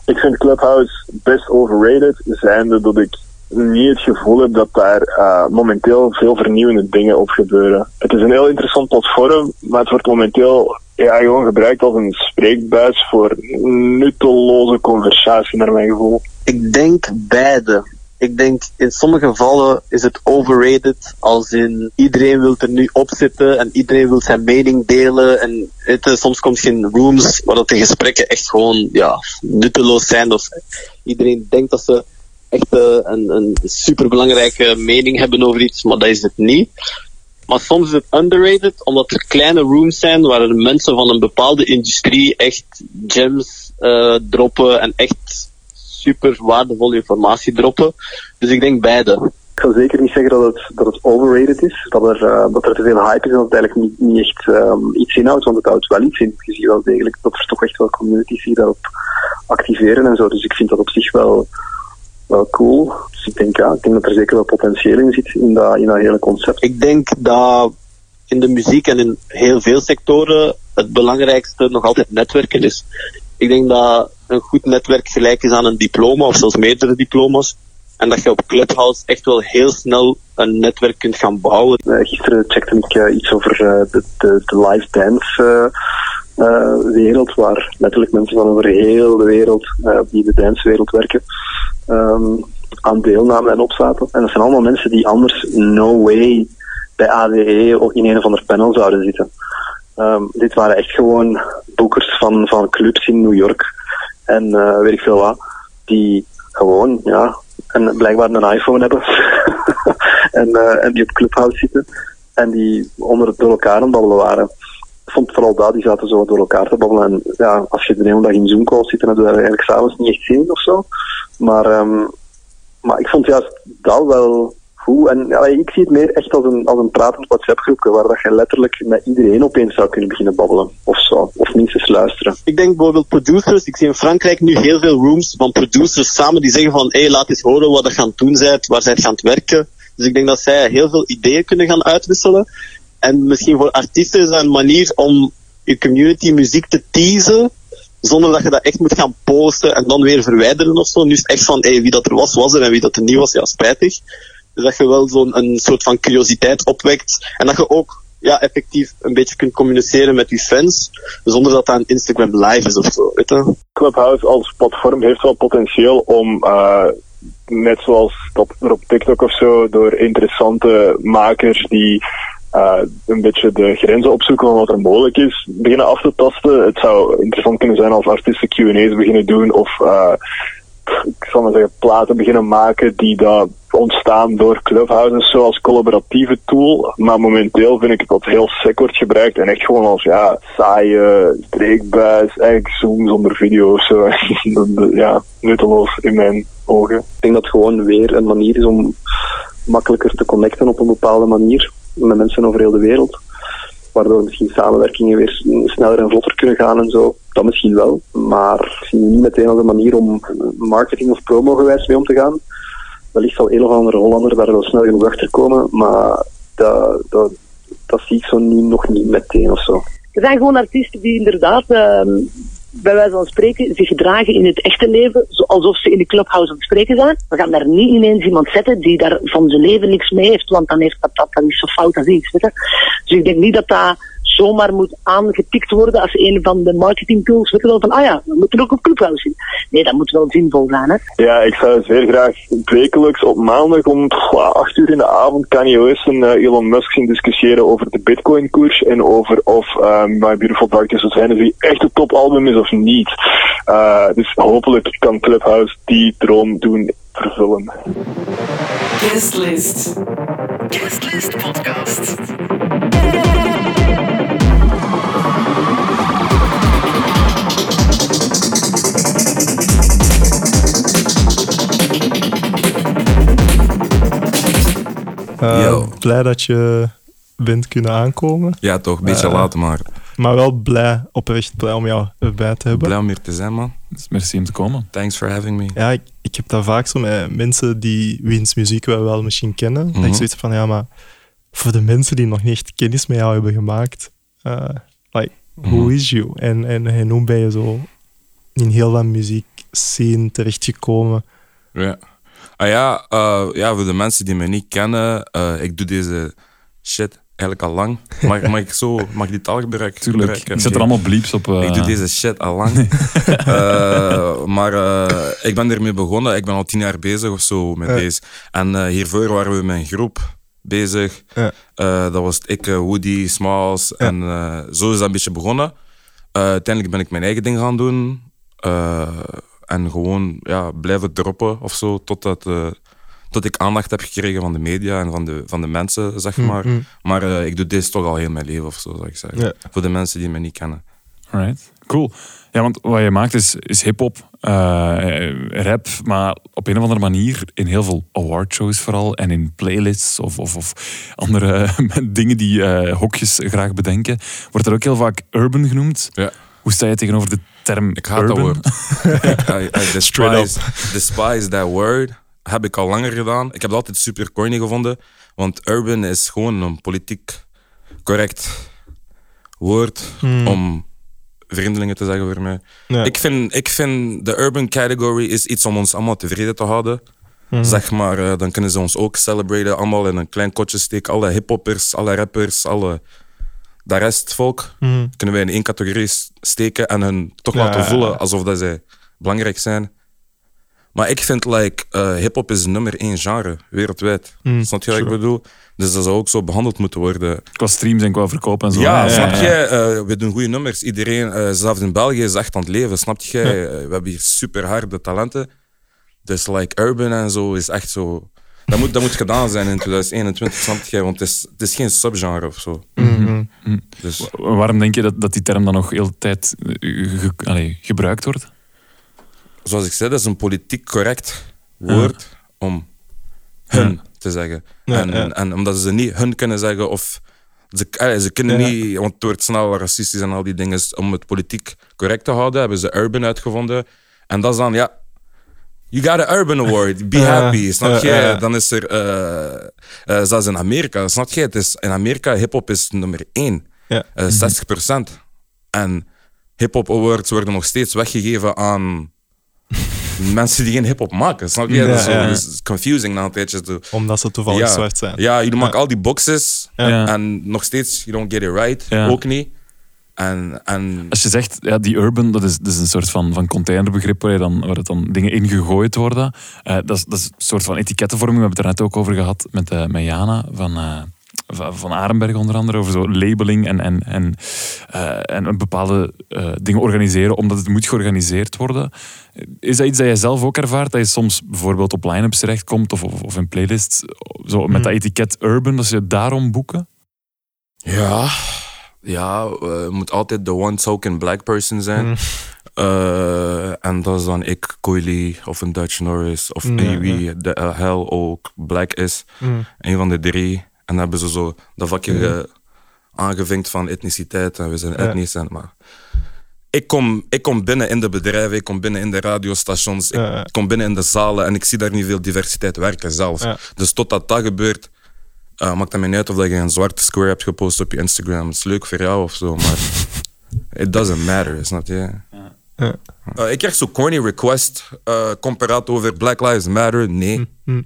Ik vind Clubhouse best overrated, zijnde dat ik niet het gevoel heb dat daar eh, momenteel veel vernieuwende dingen op gebeuren. Het is een heel interessant platform, maar het wordt momenteel ja, gewoon gebruikt als een spreekbuis voor nutteloze conversatie, naar mijn gevoel. Ik denk beide. Ik denk in sommige gevallen is het overrated, als in iedereen wil er nu op zitten en iedereen wil zijn mening delen. En je, soms komt je in rooms waar dat de gesprekken echt gewoon ja, nutteloos zijn. Of iedereen denkt dat ze echt eh, een, een superbelangrijke mening hebben over iets, maar dat is het niet. Maar soms is het underrated, omdat er kleine rooms zijn waar mensen van een bepaalde industrie echt gems eh, droppen en echt super waardevolle informatie droppen. Dus ik denk beide. Ik zou zeker niet zeggen dat het, dat het overrated is, dat er, eh, dat er te veel hype is en dat het eigenlijk niet, niet echt ehm, iets inhoudt, want het houdt wel iets in. Je ziet wel degelijk dat er toch echt wel communities die daarop activeren en zo. Dus ik vind dat op zich wel, wel cool. Dus ik denk, ja, ik denk dat er zeker wel potentieel in zit in dat, in dat hele concept. Ik denk dat in de muziek en in heel veel sectoren het belangrijkste nog altijd netwerken is. Ik denk dat een goed netwerk gelijk is aan een diploma of zelfs meerdere diploma's. En dat je op Clubhouse echt wel heel snel een netwerk kunt gaan bouwen. Eh, gisteren checkte ik eh, iets over eh, de, de, de live dance wereld, waar letterlijk mensen van over heel de wereld, eh, die de dancewereld werken, ehm, aan deelnamen en opzaten. En dat zijn allemaal mensen die anders no way bij ADE of in een of ander panel zouden zitten. Ehm, dit waren echt gewoon boekers van, van clubs in New York en eh, weet ik veel wat, die gewoon, ja, en blijkbaar een iPhone hebben en, eh, en die op Clubhouse zitten en die onder het door elkaar aan babbelen waren. Ik vond vooral dat, die zaten zo door elkaar te babbelen. En ja, als je de hele dag in Zoom calls zit, dan heb je daar eigenlijk s'avonds niet echt zin in of zo. Maar, ehm, maar ik vond juist dat wel En ik zie het meer echt als een, als een pratend WhatsApp-groepje, waar dat je letterlijk met iedereen opeens zou kunnen beginnen babbelen. Of zo. Of minstens luisteren. Ik denk bijvoorbeeld producers. Ik zie in Frankrijk nu heel veel rooms van producers samen die zeggen van hé, hey, laat eens horen wat je aan het doen bent, waar zij gaan het werken. Dus ik denk dat zij heel veel ideeën kunnen gaan uitwisselen. En misschien voor artiesten is dat een manier om je community muziek te teasen, zonder dat je dat echt moet gaan posten en dan weer verwijderen of zo. Nu is het echt van hé, wie dat er was, was er en wie dat er niet was, ja, spijtig. Dat je wel zo'n een soort van curiositeit opwekt. En dat je ook ja, effectief een beetje kunt communiceren met je fans, zonder dat dat een Instagram live is of zo. Weet je? Clubhouse als platform heeft wel potentieel om, uh, net zoals dat er op TikTok of zo, door interessante makers die uh, een beetje de grenzen opzoeken van wat er mogelijk is, beginnen af te tasten. Het zou interessant kunnen zijn als artiesten Q&A's beginnen doen of uh, ik zal maar zeggen, platen beginnen maken die dat ontstaan door clubhouses zoals collaboratieve tool. Maar momenteel vind ik dat heel sec wordt gebruikt en echt gewoon als ja, saaie streekbuis, eigenlijk Zoom zonder video of zo. ja, nutteloos in mijn ogen. Ik denk dat het gewoon weer een manier is om makkelijker te connecten op een bepaalde manier met mensen over heel de wereld. Waardoor misschien samenwerkingen weer sneller en vlotter kunnen gaan en zo. Dat misschien wel, maar zie niet meteen als een manier om marketing of promo gewijs mee om te gaan. Wellicht zal een of andere Hollander daar wel snel genoeg achter komen, maar dat, dat, dat zie ik zo niet, nog niet meteen of zo. Er zijn gewoon artiesten die inderdaad, uh, bij wijze van spreken, zich gedragen in het echte leven alsof ze in de clubhouse aan het spreken zijn. We gaan daar niet ineens iemand zetten die daar van zijn leven niks mee heeft, want dan heeft dat, dat, dat is zo fout als iets. Dus ik denk niet dat dat zomaar moet aangetikt worden als een van de marketing tools. Weet je wel, van ah ja, we moeten ook op clubhouse zien. Nee, dat moet wel zinvol zijn. Hè? Ja, ik zou zeer graag wekelijks op maandag om 8 uur in de avond Kanye West en uh, Elon Musk zien discussiëren over de bitcoin koers en over of um, My Beautiful Dark Twisted Fantasy echt een topalbum is of niet. Uh, dus hopelijk kan Clubhouse die droom doen vervullen. Guestlist. Guestlist podcast. Uh, blij dat je bent kunnen aankomen. Ja, toch, een beetje Eh, later, maar Maar wel blij, oprecht blij om jou erbij te hebben. blij om hier te zijn, man. Dus merci om te komen. Thanks for having me. Ja, ik, ik heb dat vaak zo met mensen die wiens muziek wij wel misschien kennen. Dat ik Mhm. zoiets van, ja, maar voor de mensen die nog niet echt kennis met jou hebben gemaakt, eh, like, who Mhm. is you? En, en, en hoe ben je zo in heel dat muziek scene terechtgekomen? Ja. Ah ja, eh, ja, voor de mensen die me niet kennen, eh, ik doe deze shit eigenlijk al lang. Mag, mag ik zo, mag ik die taal gebruiken? Tuurlijk. gebruiken? Ik zet er allemaal bleeps op. eh, Ik doe deze shit al lang. Eh, maar eh, ik ben ermee begonnen. Ik ben al tien jaar bezig of zo met Ja. deze. En eh, hiervoor waren we met een groep bezig. Ja. Eh, dat was ik, eh, Woody, Smalls. En eh, zo is dat een beetje begonnen. Eh, uiteindelijk ben ik mijn eigen ding gaan doen. En gewoon ja, blijven droppen of zo. Totdat, eh, tot ik aandacht heb gekregen van de media en van de, van de mensen, zeg maar. mm. Maar eh, ik doe deze toch al heel mijn leven of zo, zou ik zeggen. Voor de mensen die me niet kennen. Alright, cool. Ja, want wat je maakt is, is hip-hop, eh, rap, maar op een of andere manier in heel veel awardshows vooral en in playlists of, of, of andere dingen die hokjes graag bedenken, wordt er ook heel vaak urban genoemd. Ja. Hoe sta je tegenover de term Ik haat urban? dat woord. I, I despise, despise that word. Heb ik al langer gedaan. Ik heb het altijd super corny gevonden. Want urban is gewoon een politiek correct woord om vreemdelingen te zeggen voor mij. Ja. Ik, vind, ik vind de urban category is iets om ons allemaal tevreden te houden. Zeg maar, eh, dan kunnen ze ons ook celebraten, allemaal in een klein kotje steken. Alle hiphoppers, alle rappers, alle... De rest, volk, kunnen wij in één categorie steken en hun toch Ja, laten voelen ja. alsof dat zij belangrijk zijn. Maar ik vind, like, eh hip-hop is nummer één genre wereldwijd. Snap je wat ik bedoel? Dus dat zou ook zo behandeld moeten worden. Qua streams en qua verkoop en zo. Ja, snap je? Eh, we doen goede nummers. Iedereen, eh, zelfs in België, is echt aan het leven. Snap je? Eh, we hebben hier super harde talenten. Dus like urban en zo is echt zo. Dat moet, dat moet gedaan zijn in 2021, snap je? Want het is, het is geen subgenre of zo. Dus Waarom denk je dat, dat die term dan nog heel de tijd eh, ge- allee, gebruikt wordt? zoals ik zei, dat is een politiek correct woord om hun te zeggen. Ja, en, ja. en omdat ze niet hun kunnen zeggen of. Ze, ze kunnen Ja. niet, want het wordt snel racistisch en al die dingen. Om het politiek correct te houden, hebben ze urban uitgevonden. En dat is dan, ja. You got an urban award, be Ja, happy. Snap je? ja. Dan is er, eh eh, zelfs in Amerika, snap je? Het is, in Amerika, hip-hop is nummer één. Ja. Eh, 60%. En hip-hop awards worden nog steeds weggegeven aan mensen die geen hip-hop maken. Snap je? Ja, dat is, ja. is confusing na een tijdje. Zo. Omdat ze toevallig Ja, zwart zijn. ja, jullie maken al die boxes en nog steeds, you don't get it right. Ook niet. En, en Als je zegt, ja, die urban, dat is, dat is een soort van, van containerbegrip waar, je dan, waar het dan dingen in gegooid worden. Eh, dat, is, dat is een soort van etikettenvorming. We hebben het er net ook over gehad met, eh met Jana van, eh, van, van Arenberg onder andere. Over zo labeling en, en, en, eh, en een bepaalde eh, dingen organiseren omdat het moet georganiseerd worden. Is dat iets dat jij zelf ook ervaart? Dat je soms bijvoorbeeld op line-ups terechtkomt of, of, of in playlists zo met dat etiket urban, dat ze je daarom boeken? ja, ja, eh, moet altijd de one token black person zijn. Eh, en dat is dan ik, Coily of een Dutch Norris of Ja, wie de eh, hell ook black is. Een van de drie. En dan hebben ze zo dat vakje eh, aangevinkt van etniciteit en we zijn Ja. etnisch. En, maar ik kom, ik kom binnen in de bedrijven, ik kom binnen in de radiostations, ik Ja, ja. kom binnen in de zalen en ik zie daar niet veel diversiteit werken zelf. Ja. Dus totdat dat gebeurt, eh, maakt het mij niet uit of dat je een zwarte square hebt gepost op je Instagram. Het is leuk voor jou of zo, maar it doesn't matter, snap je? Ja. Eh, ik krijg zo corny request, uh, comparaat over Black Lives Matter. Nee. hm.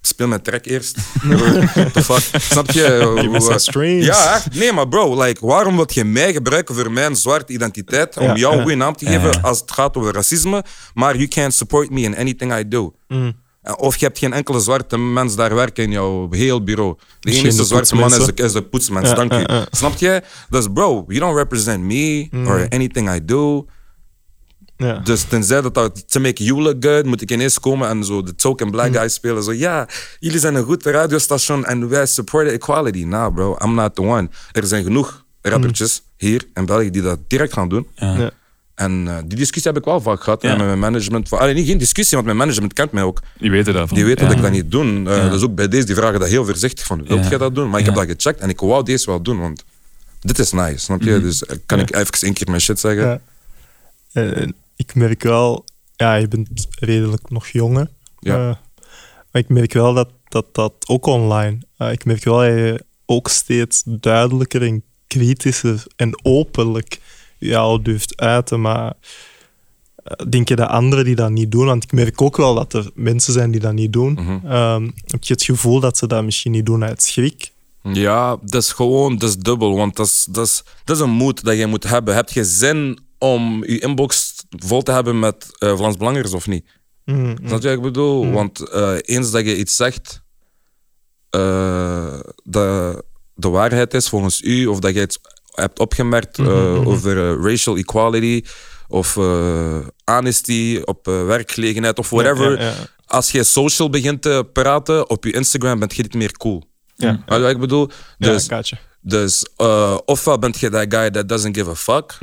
Speel mijn track eerst. What the fuck? Snap je? Strange. Ja, echt. Nee, maar bro, like, waarom wil je mij gebruiken voor mijn zwarte identiteit? Om Ja, jou een ja. goede naam te geven als het gaat over racisme. Maar you can't support me in anything I do. Hm. Eh, Of je hebt geen enkele zwarte mens daar werken in jouw heel bureau. De enige de zwarte man is de, is de poetsmens, Ja, dank je. ja. Snap je? Dus bro, you don't represent me or anything I do. Ja. Dus tenzij dat dat to make you look good, moet ik ineens komen en zo de token black guy spelen. Zo, ja, jullie zijn een goed radiostation en wij supporten equality. Nou bro, I'm not the one. Er zijn genoeg rappertjes hier in België die dat direct gaan doen. Ja. En eh, die discussie heb ik wel vaak gehad Ja. met mijn management. Allee, niet geen discussie, want mijn management kent mij ook. Die weten dat. van. Die weten Ja. dat ik dat niet doe. Eh, Dus ook bij deze, die vragen dat heel voorzichtig van, wilt Ja. jij dat doen? Maar ik Ja. heb dat gecheckt en ik wou deze wel doen, want dit is nice, snap je? Dus eh, kan ik even één keer mijn shit zeggen? Ja. En ik merk wel, ja, je bent redelijk nog jong. hè. Ja. Eh, maar ik merk wel dat dat, dat ook online. ik merk wel dat je ook steeds duidelijker en kritischer en openlijk jou durft uiten. Maar eh, denk je dat anderen die dat niet doen? Want ik merk ook wel dat er mensen zijn die dat niet doen. Mhm. Ehm, heb je het gevoel dat ze dat misschien niet doen uit schrik? Ja, dat is gewoon, dat is dubbel. Want dat is, dat is, dat is een moed dat je moet hebben. Heb je zin om je inbox vol te hebben met eh Vlaams Belangers of niet? Mm, Snap je wat ik bedoel? Want eh, eens dat je iets zegt dat de waarheid is volgens u, of dat je iets hebt opgemerkt eh, over eh, racial equality of eh, honesty op werkgelegenheid of whatever. Ja, ja, ja. Als je social begint te praten op je Instagram, bent je niet meer cool. Ja. Wat ik bedoel? Dus. Dus ofwel bent je dat guy that doesn't give a fuck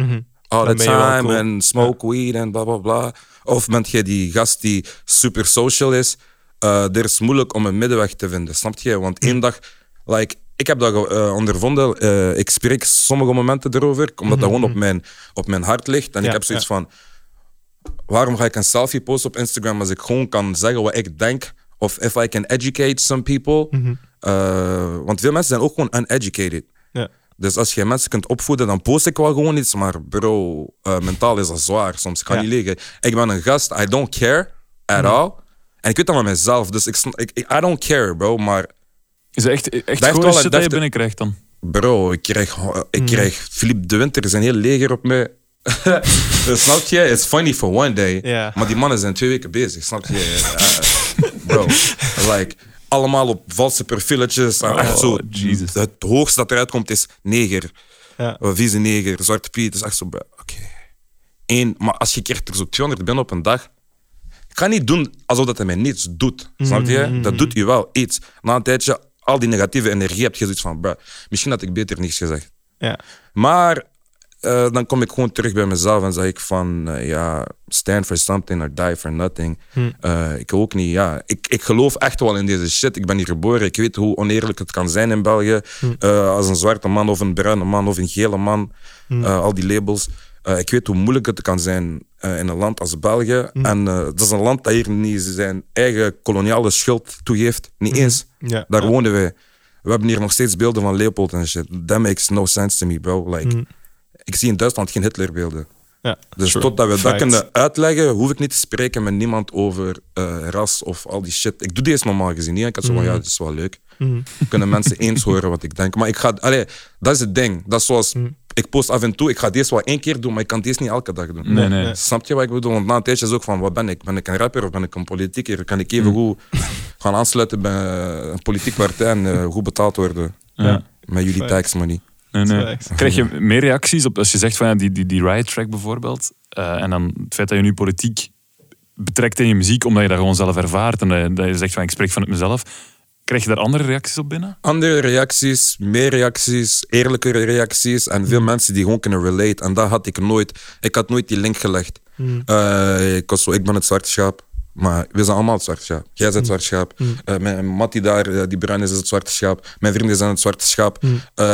all the Dan time cool. en smoke weed en bla bla bla. Of bent je die gast die super social is. Er is moeilijk om een middenweg te vinden, snap je? Want één dag, like, ik heb dat eh, ondervonden. eh, ik spreek sommige momenten erover, omdat dat gewoon op mijn, op mijn hart ligt. En Ja, ik heb zoiets ja. van, waarom ga ik een selfie posten op Instagram als ik gewoon kan zeggen wat ik denk? Of if I can educate some people. Eh, want veel mensen zijn ook gewoon uneducated. Ja. Dus als je mensen kunt opvoeden, dan post ik wel gewoon iets. Maar bro, mentaal is dat zwaar. Soms kan niet liggen. Ik ben een gast, I don't care at all. En ik weet dat van mezelf. Dus ik, ik- I don't care, bro. Maar Is het echt, echt gewoon shit dat je binnenkrijgt dan? bro, ik krijg, ik Mm. krijg Philippe de Winter, zijn heel leger op me. Dus snap je? It's funny for one day. Maar die mannen zijn twee weken bezig, snap je? Eh, bro, like, allemaal op valse profieletjes. en echt zo, Jesus. Het hoogste dat eruit komt is neger. Ja. Uh, vieze neger, zwarte piet. Het is echt zo, oké. Eén, maar als je krijgt er zo 200 binnen op een dag. Ik ga niet doen alsof dat hij mij niets doet. Snap je? Dat doet u wel iets. Na een tijdje, al die negatieve energie heb je zoiets van, misschien had ik beter niets gezegd. Ja. Maar eh, dan kom ik gewoon terug bij mezelf en zeg ik van, eh, ja, stand for something or die for nothing. Eh, ik ook niet, ja. Ik, ik geloof echt wel in deze shit. Ik ben hier geboren. Ik weet hoe oneerlijk het kan zijn in België. Eh, als een zwarte man of een bruine man of een gele man. eh, al die labels. Eh, ik weet hoe moeilijk het kan zijn eh, in een land als België. En eh, dat is een land dat hier niet zijn eigen koloniale schuld toegeeft. Niet eens. Ja. Daar wonen wij. We hebben hier nog steeds beelden van Leopold en shit. That makes no sense to me, bro. Like, Ik zie in Duitsland geen Hitlerbeelden. Ja. Dus True. totdat we dat kunnen uitleggen, hoef ik niet te spreken met niemand over ras of al die shit. Ik doe deze normaal gezien niet. Ik had zo van, ja, het is wel leuk. Kunnen mensen eens horen wat ik denk. Maar ik ga, allee, dat is het ding. Dat is zoals, ik post af en toe, ik ga deze wel één keer doen, maar ik kan deze niet elke dag doen. Nee, nee. Snap je wat ik bedoel? Want na een tijdje is ook van, wat ben ik? Ben ik een rapper of ben ik een politicus? Kan ik even goed gaan aansluiten bij een politiek partij en eh, goed betaald worden? Ja. Met jullie tax money. Nee, nee. Krijg je meer reacties op als je zegt van ja, die, die, die riot track bijvoorbeeld, eh, en dan het feit dat je nu politiek betrekt in je muziek, omdat je dat gewoon zelf ervaart en dat je, dat je zegt van ik spreek vanuit mezelf, krijg je daar andere reacties op binnen? Andere reacties, meer reacties, eerlijkere reacties en veel mensen die gewoon kunnen relate. En dat had ik nooit. Ik had nooit die link gelegd. Eh, ik, was zo, ik ben het zwarte schaap. Maar we zijn allemaal het zwarte schaap. Jij bent het zwarte schaap. Eh, mijn Mattie daar, eh, die bruin is, is het zwarte schaap. Mijn vrienden zijn het zwarte schaap.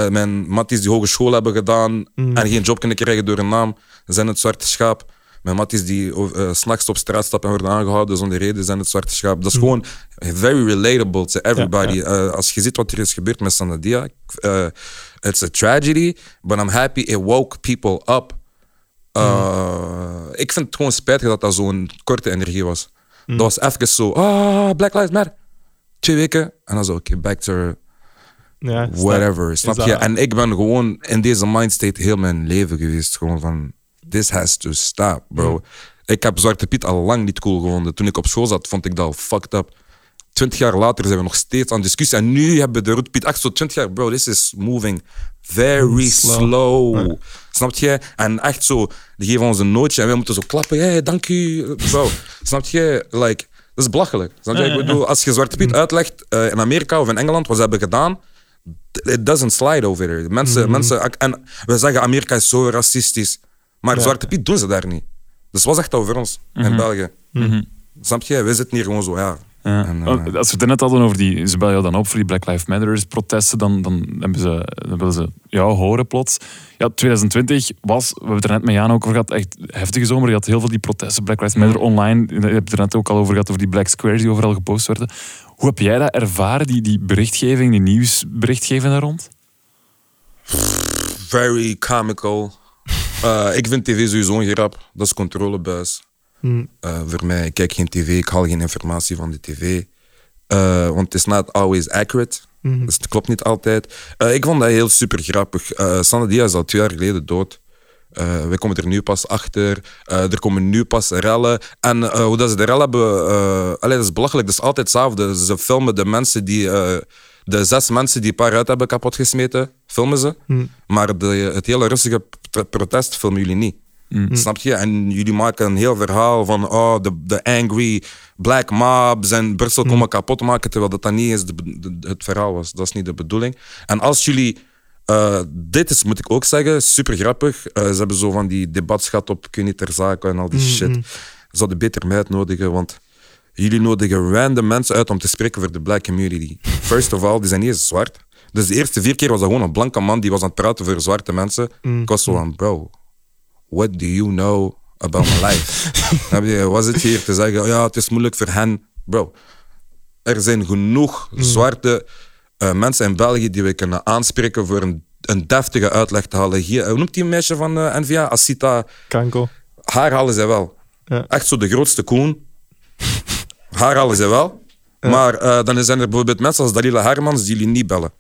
Mijn Matties die hogeschool hebben gedaan en geen job kunnen krijgen door een naam, zijn het zwarte schaap. Mijn matties die uh, s'nachts op straat stappen en worden aangehouden zonder reden, zijn het zwarte schaap. Dat is gewoon very relatable to everybody. Ja, Uh, als je ziet wat er is gebeurd met Sanadia, uh, it's a tragedy, but I'm happy it woke people up. Uh, Ik vind het gewoon spijtig dat dat zo'n korte energie was. Dat was even zo, ah, Black Lives Matter. Twee weken, en dan zo, oké, back to Ja, whatever, snap is je? En ik ben gewoon in deze mindstate heel mijn leven geweest. Gewoon van, this has to stop, bro. Ik heb Zwarte Piet al lang niet cool gevonden. Toen ik op school zat, vond ik dat al fucked up. Twintig jaar later zijn we nog steeds aan discussie. En nu hebben we de Roet Piet echt zo twintig jaar, bro, this is moving very slow. Snap je? En echt zo, die geven ons een nootje en wij moeten zo klappen. Hey, dank u, bro. Snap je? Like, dat is belachelijk. Snap je? Ik bedoel, als je Zwarte Piet uitlegt eh, in Amerika of in Engeland, wat ze hebben gedaan, it doesn't slide over there. Mensen, mensen, en we zeggen Amerika is zo racistisch, maar Zwarte Piet doen ze daar niet. Dus wat zegt dat over ons in België? Snap je? We zitten hier gewoon zo, ja. Ja. En, eh, Als we het net hadden over die, ze bellen jou dan op voor die Black Lives Matter protesten, dan, dan, hebben ze, dan willen ze jou horen plots. Ja, 2020 was, we hebben het er net met Jan ook over gehad, echt heftige zomer. Je had heel veel die protesten, Black Lives Matter online. Je hebt het er net ook al over gehad, over die Black Squares die overal gepost werden. Hoe heb jij dat ervaren, die, die berichtgeving, die nieuwsberichtgeving daar rond? very comical. Eh, ik vind tv sowieso een grap. Dat is controlebuis. Eh, voor mij, ik kijk geen tv, ik haal geen informatie van de tv. Eh, want het is not always accurate. Dus het klopt niet altijd. Ik vond dat heel super grappig. Uh, Sanne Diaz is al twee jaar geleden dood. Wij komen er nu pas achter. Er komen nu pas rellen. En hoe dat ze de rellen hebben... Allee, dat is belachelijk. Dat is altijd hetzelfde. Ze filmen de mensen die... de zes mensen die een paar uit hebben kapotgesmeten, filmen ze. Maar de, het hele rustige pr- protest filmen jullie niet. Snap je? En jullie maken een heel verhaal van oh, de, de angry black mobs en Brussel komen kapot maken, terwijl dat, dat niet eens de, de- het verhaal was. Dat is niet de bedoeling. En als jullie Eh, dit is, moet ik ook zeggen, super grappig. Eh, ze hebben zo van die debats gehad op kun je ter zake en al die shit. Ze zouden beter mij uitnodigen, want jullie nodigen random mensen uit om te spreken voor de black community. First of all, die zijn niet eens zwart. Dus de eerste vier keer was dat gewoon een blanke man die was aan het praten voor zwarte mensen. Ik was zo van, bro, what do you know about my life? Was het hier te zeggen, ja, het is moeilijk voor hen. Bro, er zijn genoeg zwarte eh, mensen in België die we kunnen aanspreken voor een, een deftige uitleg te halen. Hier, hoe noemt die meisje van eh, NVA? Asita. Kanko. Haar halen zij wel. Ja. Echt zo de grootste koen. Haar halen zij wel. Maar eh, dan zijn er bijvoorbeeld mensen als Dalila Hermans die jullie niet bellen.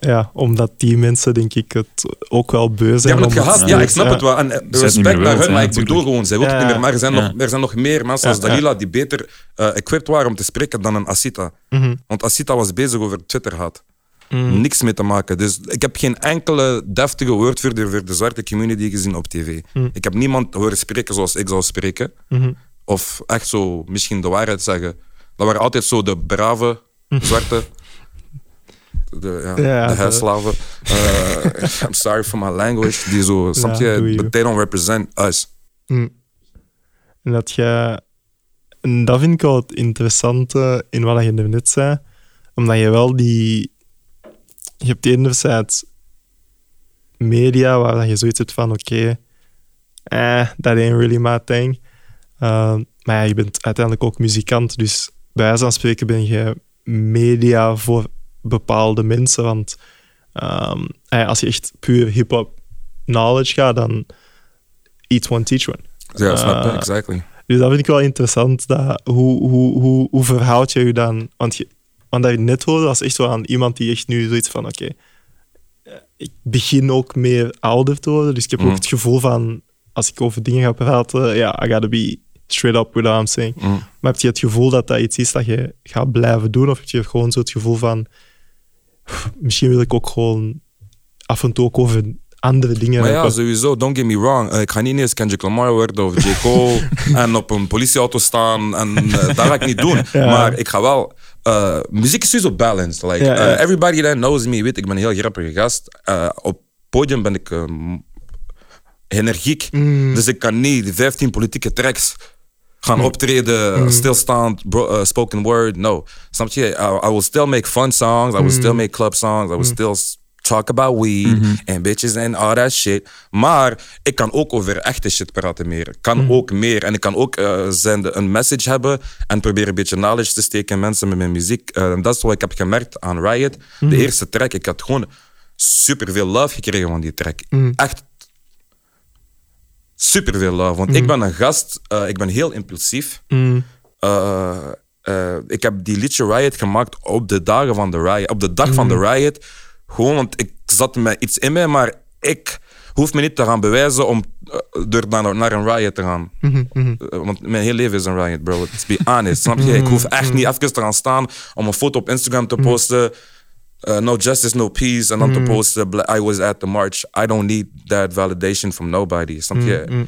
Ja, omdat die mensen, denk ik, het ook wel beu zijn. hebben het gehad, ja, ik snap het wel. En eh, respect naar hun, maar ja, ik bedoel gewoon, zij wil het Ja, niet meer. Maar er zijn, ja. nog, er zijn nog meer mensen als Ja, Dalila die beter eh equipped waren om te spreken dan een Asita. Mhm. Want Asita was bezig over Twitter had. Niks mee te maken. Dus ik heb geen enkele deftige woordvoerder voor de zwarte community gezien op tv. Ik heb niemand horen spreken zoals ik zou spreken. Mhm. Of echt zo misschien de waarheid zeggen. Dat waren altijd zo de brave zwarte. De, ja, Ja, de huisslaven. Eh, I'm sorry for my language. Die zo, snap je. But they don't represent us. Mm. En dat je... En dat vind ik wel het interessante in wat je net zei. Omdat je wel die... Je hebt enerzijds media waar je zoiets hebt van... Oké, eh, that ain't really my thing. Uh, maar ja, je bent uiteindelijk ook muzikant. Dus bij wijze van spreken ben je media voor bepaalde mensen. Want ehm, eh, als je echt puur hip-hop knowledge gaat, dan each one teach one. Ja, snap? Eh, Exactly. Dus dat vind ik wel interessant. Dat, hoe, hoe, hoe, hoe verhoud je je dan? Want, je, want dat je net hoorde, was echt wel aan iemand die echt nu zoiets van: oké, eh, ik begin ook meer ouder te worden. Dus ik heb Mhm. ook het gevoel van: als ik over dingen ga praten, ja, I gotta be straight up with what I'm saying. Mhm. Maar heb je het gevoel dat dat iets is dat je gaat blijven doen? Of heb je gewoon zo het gevoel van: "Pff, misschien wil ik ook gewoon af en toe ook over andere dingen Maar ja, sowieso, don't get me wrong. Eh, ik ga niet ineens Kendrick Lamar worden of J. Cole en op een politieauto staan. En eh, dat ga ik niet doen. Ja. Maar ik ga wel... eh, muziek is sowieso balanced. Like, Ja, ja. everybody that knows me weet, ik ben een heel grappige gast. Op podium ben ik ehm, energiek. Mm. Dus ik kan niet 15 politieke tracks gaan Mm. optreden, stilstaand, bro- eh, spoken word. No. Snap je? I, I will still make fun songs. I will Mm. still make club songs. I will still talk about weed and bitches and all that shit. Maar ik kan ook over echte shit praten meer. Ik kan ook meer. En ik kan ook eh, zenden, een message hebben en proberen een beetje knowledge te steken in mensen met mijn muziek. En dat is wat ik heb gemerkt aan Riot. De eerste track, ik had gewoon super veel love gekregen van die track. Echt super veel love. Want ik ben een gast, eh, ik ben heel impulsief. Mm. Eh, eh, ik heb die liedje Riot gemaakt op de dagen van de Riot. Op de dag van de Riot. Gewoon, want ik zat met iets in mij, maar ik hoef me niet te gaan bewijzen om door naar, naar een riot te gaan. Want mijn hele leven is een riot, bro. Let's be honest. Snap je? Ik hoef echt niet even te gaan staan om een foto op Instagram te posten. Uh, no justice, no peace. En dan te supposed to. I was at the march. I don't need that validation from nobody. Snap je?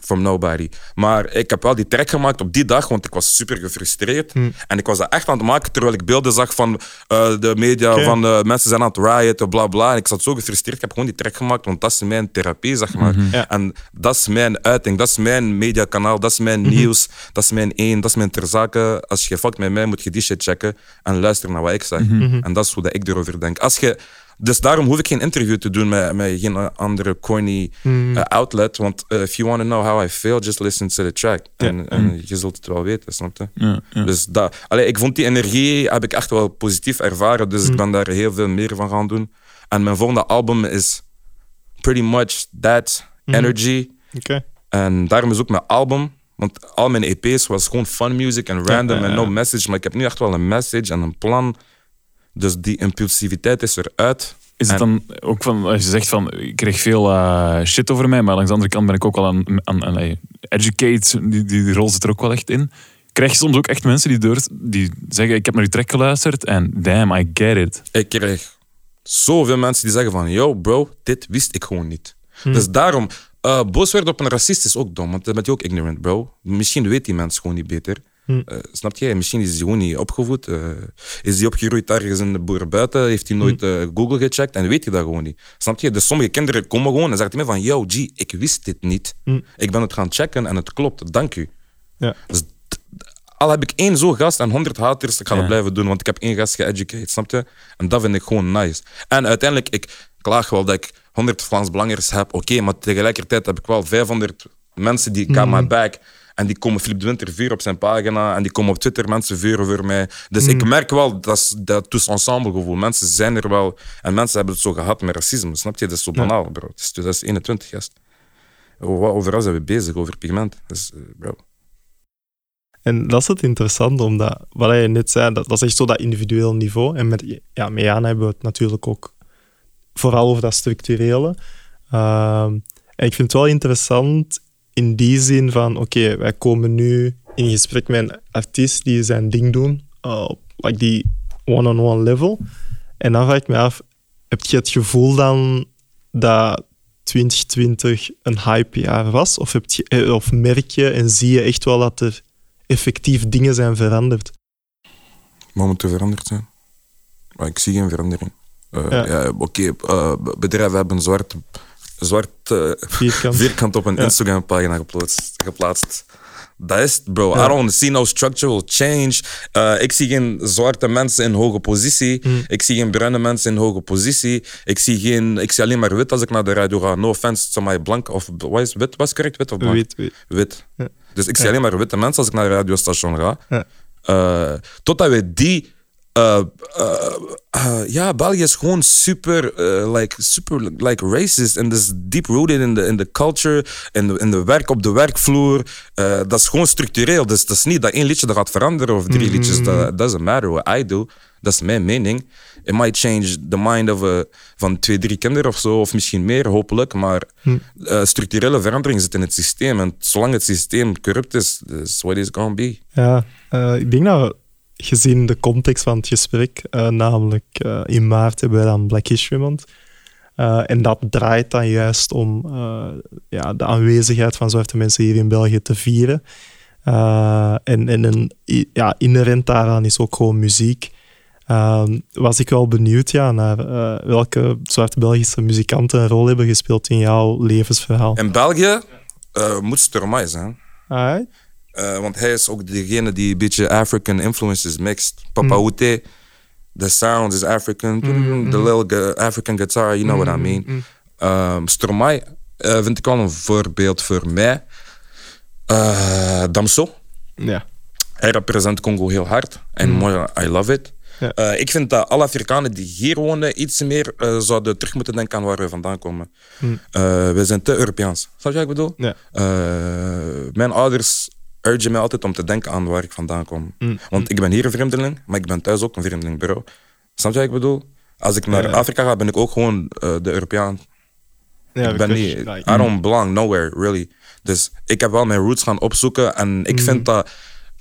From nobody. Maar ik heb wel die track gemaakt op die dag, want ik was super gefrustreerd. En ik was dat echt aan het maken terwijl ik beelden zag van eh, de media, van eh, mensen zijn aan het rioten, bla bla. En ik zat zo gefrustreerd. Ik heb gewoon die track gemaakt, want dat is mijn therapie, zeg maar. Ja. En dat is mijn uiting, dat is mijn mediakanaal, dat is mijn nieuws, dat is mijn één, dat is mijn ter zake. Als je fuckt met mij, moet je die shit checken en luisteren naar wat ik zeg. En dat is hoe dat ik erover denk. Als je, dus daarom hoef ik geen interview te doen met, met geen andere corny eh, outlet. Want eh, if you want to know how I feel, just listen to the track. En, en je zult het wel weten, snap je? Ja, ja. Dus dat, allee, ik vond die energie heb ik echt wel positief ervaren. Dus ik ben daar heel veel meer van gaan doen. En mijn volgende album is pretty much that energy. Oké. En daarom is ook mijn album. Want al mijn EP's was gewoon fun music en random en no message. Maar ik heb nu echt wel een message en een plan. Dus die impulsiviteit is eruit. Is het En- dan ook van, als je zegt van, ik kreeg veel eh, shit over mij, maar langs de andere kant ben ik ook wel aan, aan, aan educate, die, die rol zit er ook wel echt in. Krijg je soms ook echt mensen die, door, die zeggen, ik heb naar je track geluisterd en damn, I get it. ik kreeg zoveel mensen die zeggen van... Yo, bro, dit wist ik gewoon niet. Dus daarom... eh boos worden op een racist is ook dom, want dan ben je ook ignorant, bro. Misschien weet die mens gewoon niet beter. Hm. Eh, snap je? Misschien is hij gewoon niet opgevoed. eh, is hij opgegroeid ergens in de boeren buiten? Heeft hij nooit eh, Google gecheckt? En weet je dat gewoon niet. Snap je? Dus sommige kinderen komen gewoon en zeggen mij van... Yo, G, ik wist dit niet. Hm. Ik ben het gaan checken en het klopt. Dank u. Ja. Dus al heb ik één zo'n gast en honderd haters, ik ga Ja. dat blijven doen, want ik heb één gast geëducate, snap je? En dat vind ik gewoon nice. En uiteindelijk, ik klaag wel dat ik 100 Vlaams Belangers heb, oké, maar tegelijkertijd heb ik wel 500 mensen die got my back. En die komen Philip de Winter vuur op zijn pagina. En die komen op Twitter mensen vuren voor mij. Dus ik merk wel, dat dat tous ensemble gevoel. Mensen zijn er wel. En mensen hebben het zo gehad met racisme. Snap je? Dat is zo banaal, bro. Het is 2021, gast. Over- Overal zijn we bezig, over pigment. Dus, eh, bro. En dat is het interessante, omdat wat je net zei, dat, dat is echt zo dat individueel niveau. En met, ja, met Jana hebben we het natuurlijk ook vooral over dat structurele. Ehm, en ik vind het wel interessant in die zin van, oké, wij komen nu in gesprek met een artiest die zijn ding doen, uh, op like die one-on-one level. En dan vraag ik me af, heb je het gevoel dan dat 2020 een hypejaar was? Of, heb je, eh, of merk je en zie je echt wel dat er effectief dingen zijn veranderd? Er veranderd zijn? Maar ik zie geen verandering. Eh, Ja. ja. Oké, eh, bedrijven hebben een zwart, eh, Vierkant. vierkant op een Ja. Instagram-pagina geplaatst, geplaatst. Dat is bro. Ja. I don't see no structural change. Eh, ik zie geen zwarte mensen in hoge positie. Hmm. Ik zie geen bruine mensen in hoge positie. Ik zie, geen, ik zie alleen maar wit als ik naar de radio ga. No offense to my blank. Of wat is wit? Wat is correct? Wit of blank? Weet. Wit. Ja. Dus ik zie alleen maar witte mensen als ik naar een radiostation ga. Ja. Eh, totdat we die. Eh, eh, eh, ja, België is gewoon super, like, super like racist. En dat is deep rooted in de in the culture, in de, in de werk op de werkvloer. Dat is gewoon structureel. Dus dat is niet dat één liedje dat gaat veranderen of drie liedjes. Dat doesn't matter what I do. Dat is mijn mening. It might change the mind of, a, van twee, drie kinderen of zo, of misschien meer, hopelijk. Maar eh, structurele verandering zit in het systeem. En zolang het systeem corrupt is, is what it's gonna be. Ja, ik denk dat gezien de context van het gesprek, eh, namelijk eh, in maart hebben we dan Black History Month. Eh, en dat draait dan juist om ja, de aanwezigheid van zwarte mensen hier in België te vieren. En en een, ja, inherent daaraan is ook gewoon muziek. Ehm, was ik wel benieuwd ja, naar welke zwarte Belgische muzikanten een rol hebben gespeeld in jouw levensverhaal. In België moet Stromae zijn. Alright. Eh, want hij is ook degene die een beetje African influences mixt. Papa Oute, the sound is African. The little African guitar, you know what I mean. Um, Stromae eh, vind ik wel een voorbeeld voor mij. Eh, Damso. Ja. Hij represent Congo heel hard. En mooi, I love it. Ja. Ik vind dat alle Afrikanen die hier wonen iets meer zouden terug moeten denken aan waar we vandaan komen. We zijn te Europeaans. Snap je wat ik bedoel? Ja. Mijn ouders urgen mij altijd om te denken aan waar ik vandaan kom. Want ik ben hier een vreemdeling, maar ik ben thuis ook een vreemdeling, bro. Snap je wat ik bedoel? Als ik naar Ja. Afrika ga, ben ik ook gewoon eh, de Europeaan. Ja, ik ben niet, like- I don't belong nowhere, really. Dus ik heb wel mijn roots gaan opzoeken. En ik vind dat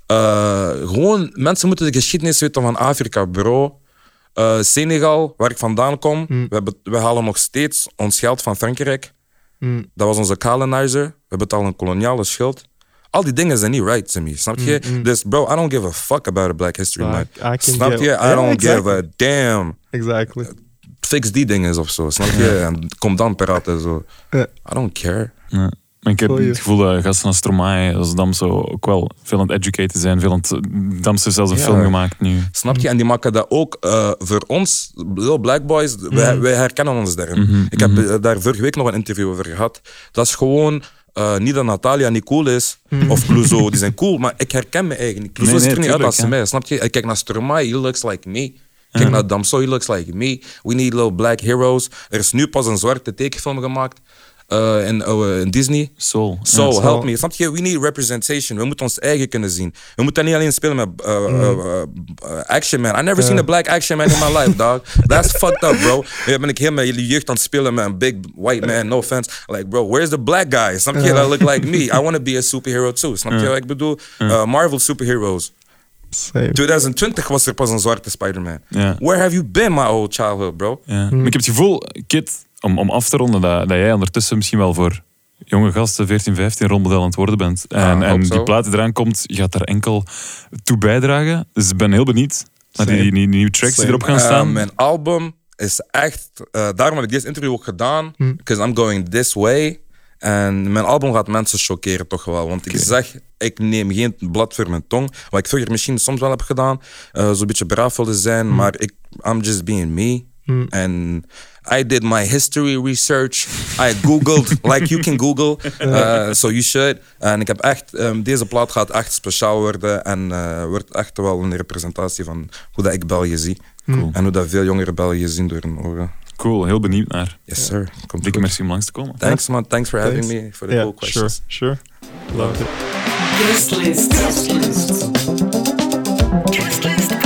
eh, gewoon mensen moeten de geschiedenis weten van Afrika, bro. Eh, Senegal, waar ik vandaan kom, we, hebben, we halen nog steeds ons geld van Frankrijk. Mm. Dat was onze colonizer. We betalen een koloniale schuld. Al die dingen zijn niet right to me, snap je? Dus bro, I don't give a fuck about a Black History Month. Snap je? I don't give a damn. Exactly. Fix die dingen of zo, snap je? En kom dan praten zo. Ja. I don't care. Ja. Maar ik heb het gevoel dat gasten als Stromae, als Damso, ook wel veel aan het educaten zijn. Veel aan het, Damso heeft zelfs een Ja. film gemaakt nu. Snap je? En die maken dat ook eh, voor ons, Little Black Boys, wij, wij herkennen ons daarin. Ik heb eh, daar vorige week nog een interview over gehad. Dat is gewoon eh, niet dat Natalia niet cool is, of Clouseau, die zijn cool, maar ik herken me eigen niet. Clouseau Nee, ziet er nee, niet uit als mij, snap je? Ik kijk naar Stromae, he looks like me. Kijk naar Damso, he looks like me. We need little black heroes. Er is nu pas een zwarte tekenfilm gemaakt in, eh, in Disney. Soul. So, Ja. help me. Snap je? We need representation. We moeten ons eigen kunnen zien. We moeten niet alleen spelen met uh, uh, uh, uh, action man. I never seen a black action man in my life, dog. That's fucked up, bro. Ja, ben ik heel met jullie jeugd aan het spelen met een big white man. No offense. Like, bro, where's the black guy? Snap je? That look like me. I want to be a superhero too. Snap je wat ik bedoel? Uh, Marvel superheroes. Same. 2020 was er pas een zwarte Spider-Man. Where have you been, my old childhood, bro? Ik heb het gevoel, Kit, om, om af te ronden, dat, dat jij ondertussen misschien wel voor jonge gasten, 14, 15, rolmodel aan het worden bent. En, en die plaat die eraan komt, je gaat daar enkel toe bijdragen. Dus ik ben heel benieuwd naar die, die, nieuwe tracks die erop gaan Eh, staan. mijn album is echt... eh, daarom heb ik deze interview ook gedaan. Hm. Because I'm going this way. En mijn album gaat mensen chockeren toch wel. Want ik zeg, ik neem geen blad voor mijn tong. Wat ik vroeger misschien soms wel heb gedaan. eh Zo'n beetje braaf willen zijn. Hm. Maar ik, I'm just being me. En I did my history research. I googled, like you can google. Uh, so you should. En ik heb echt, ehm, deze plaat gaat echt speciaal worden. En eh, wordt echt wel een representatie van hoe dat ik België zie. Cool. En hoe dat veel jongere België zien door hun ogen. Cool, heel benieuwd naar. Yes, sir. Komt Dikke merci om langs te komen. Thanks, man. Thanks for having Thanks. me. For the Yeah, cool sure, questions. sure. Love it. Guest list. Guest list. Guest list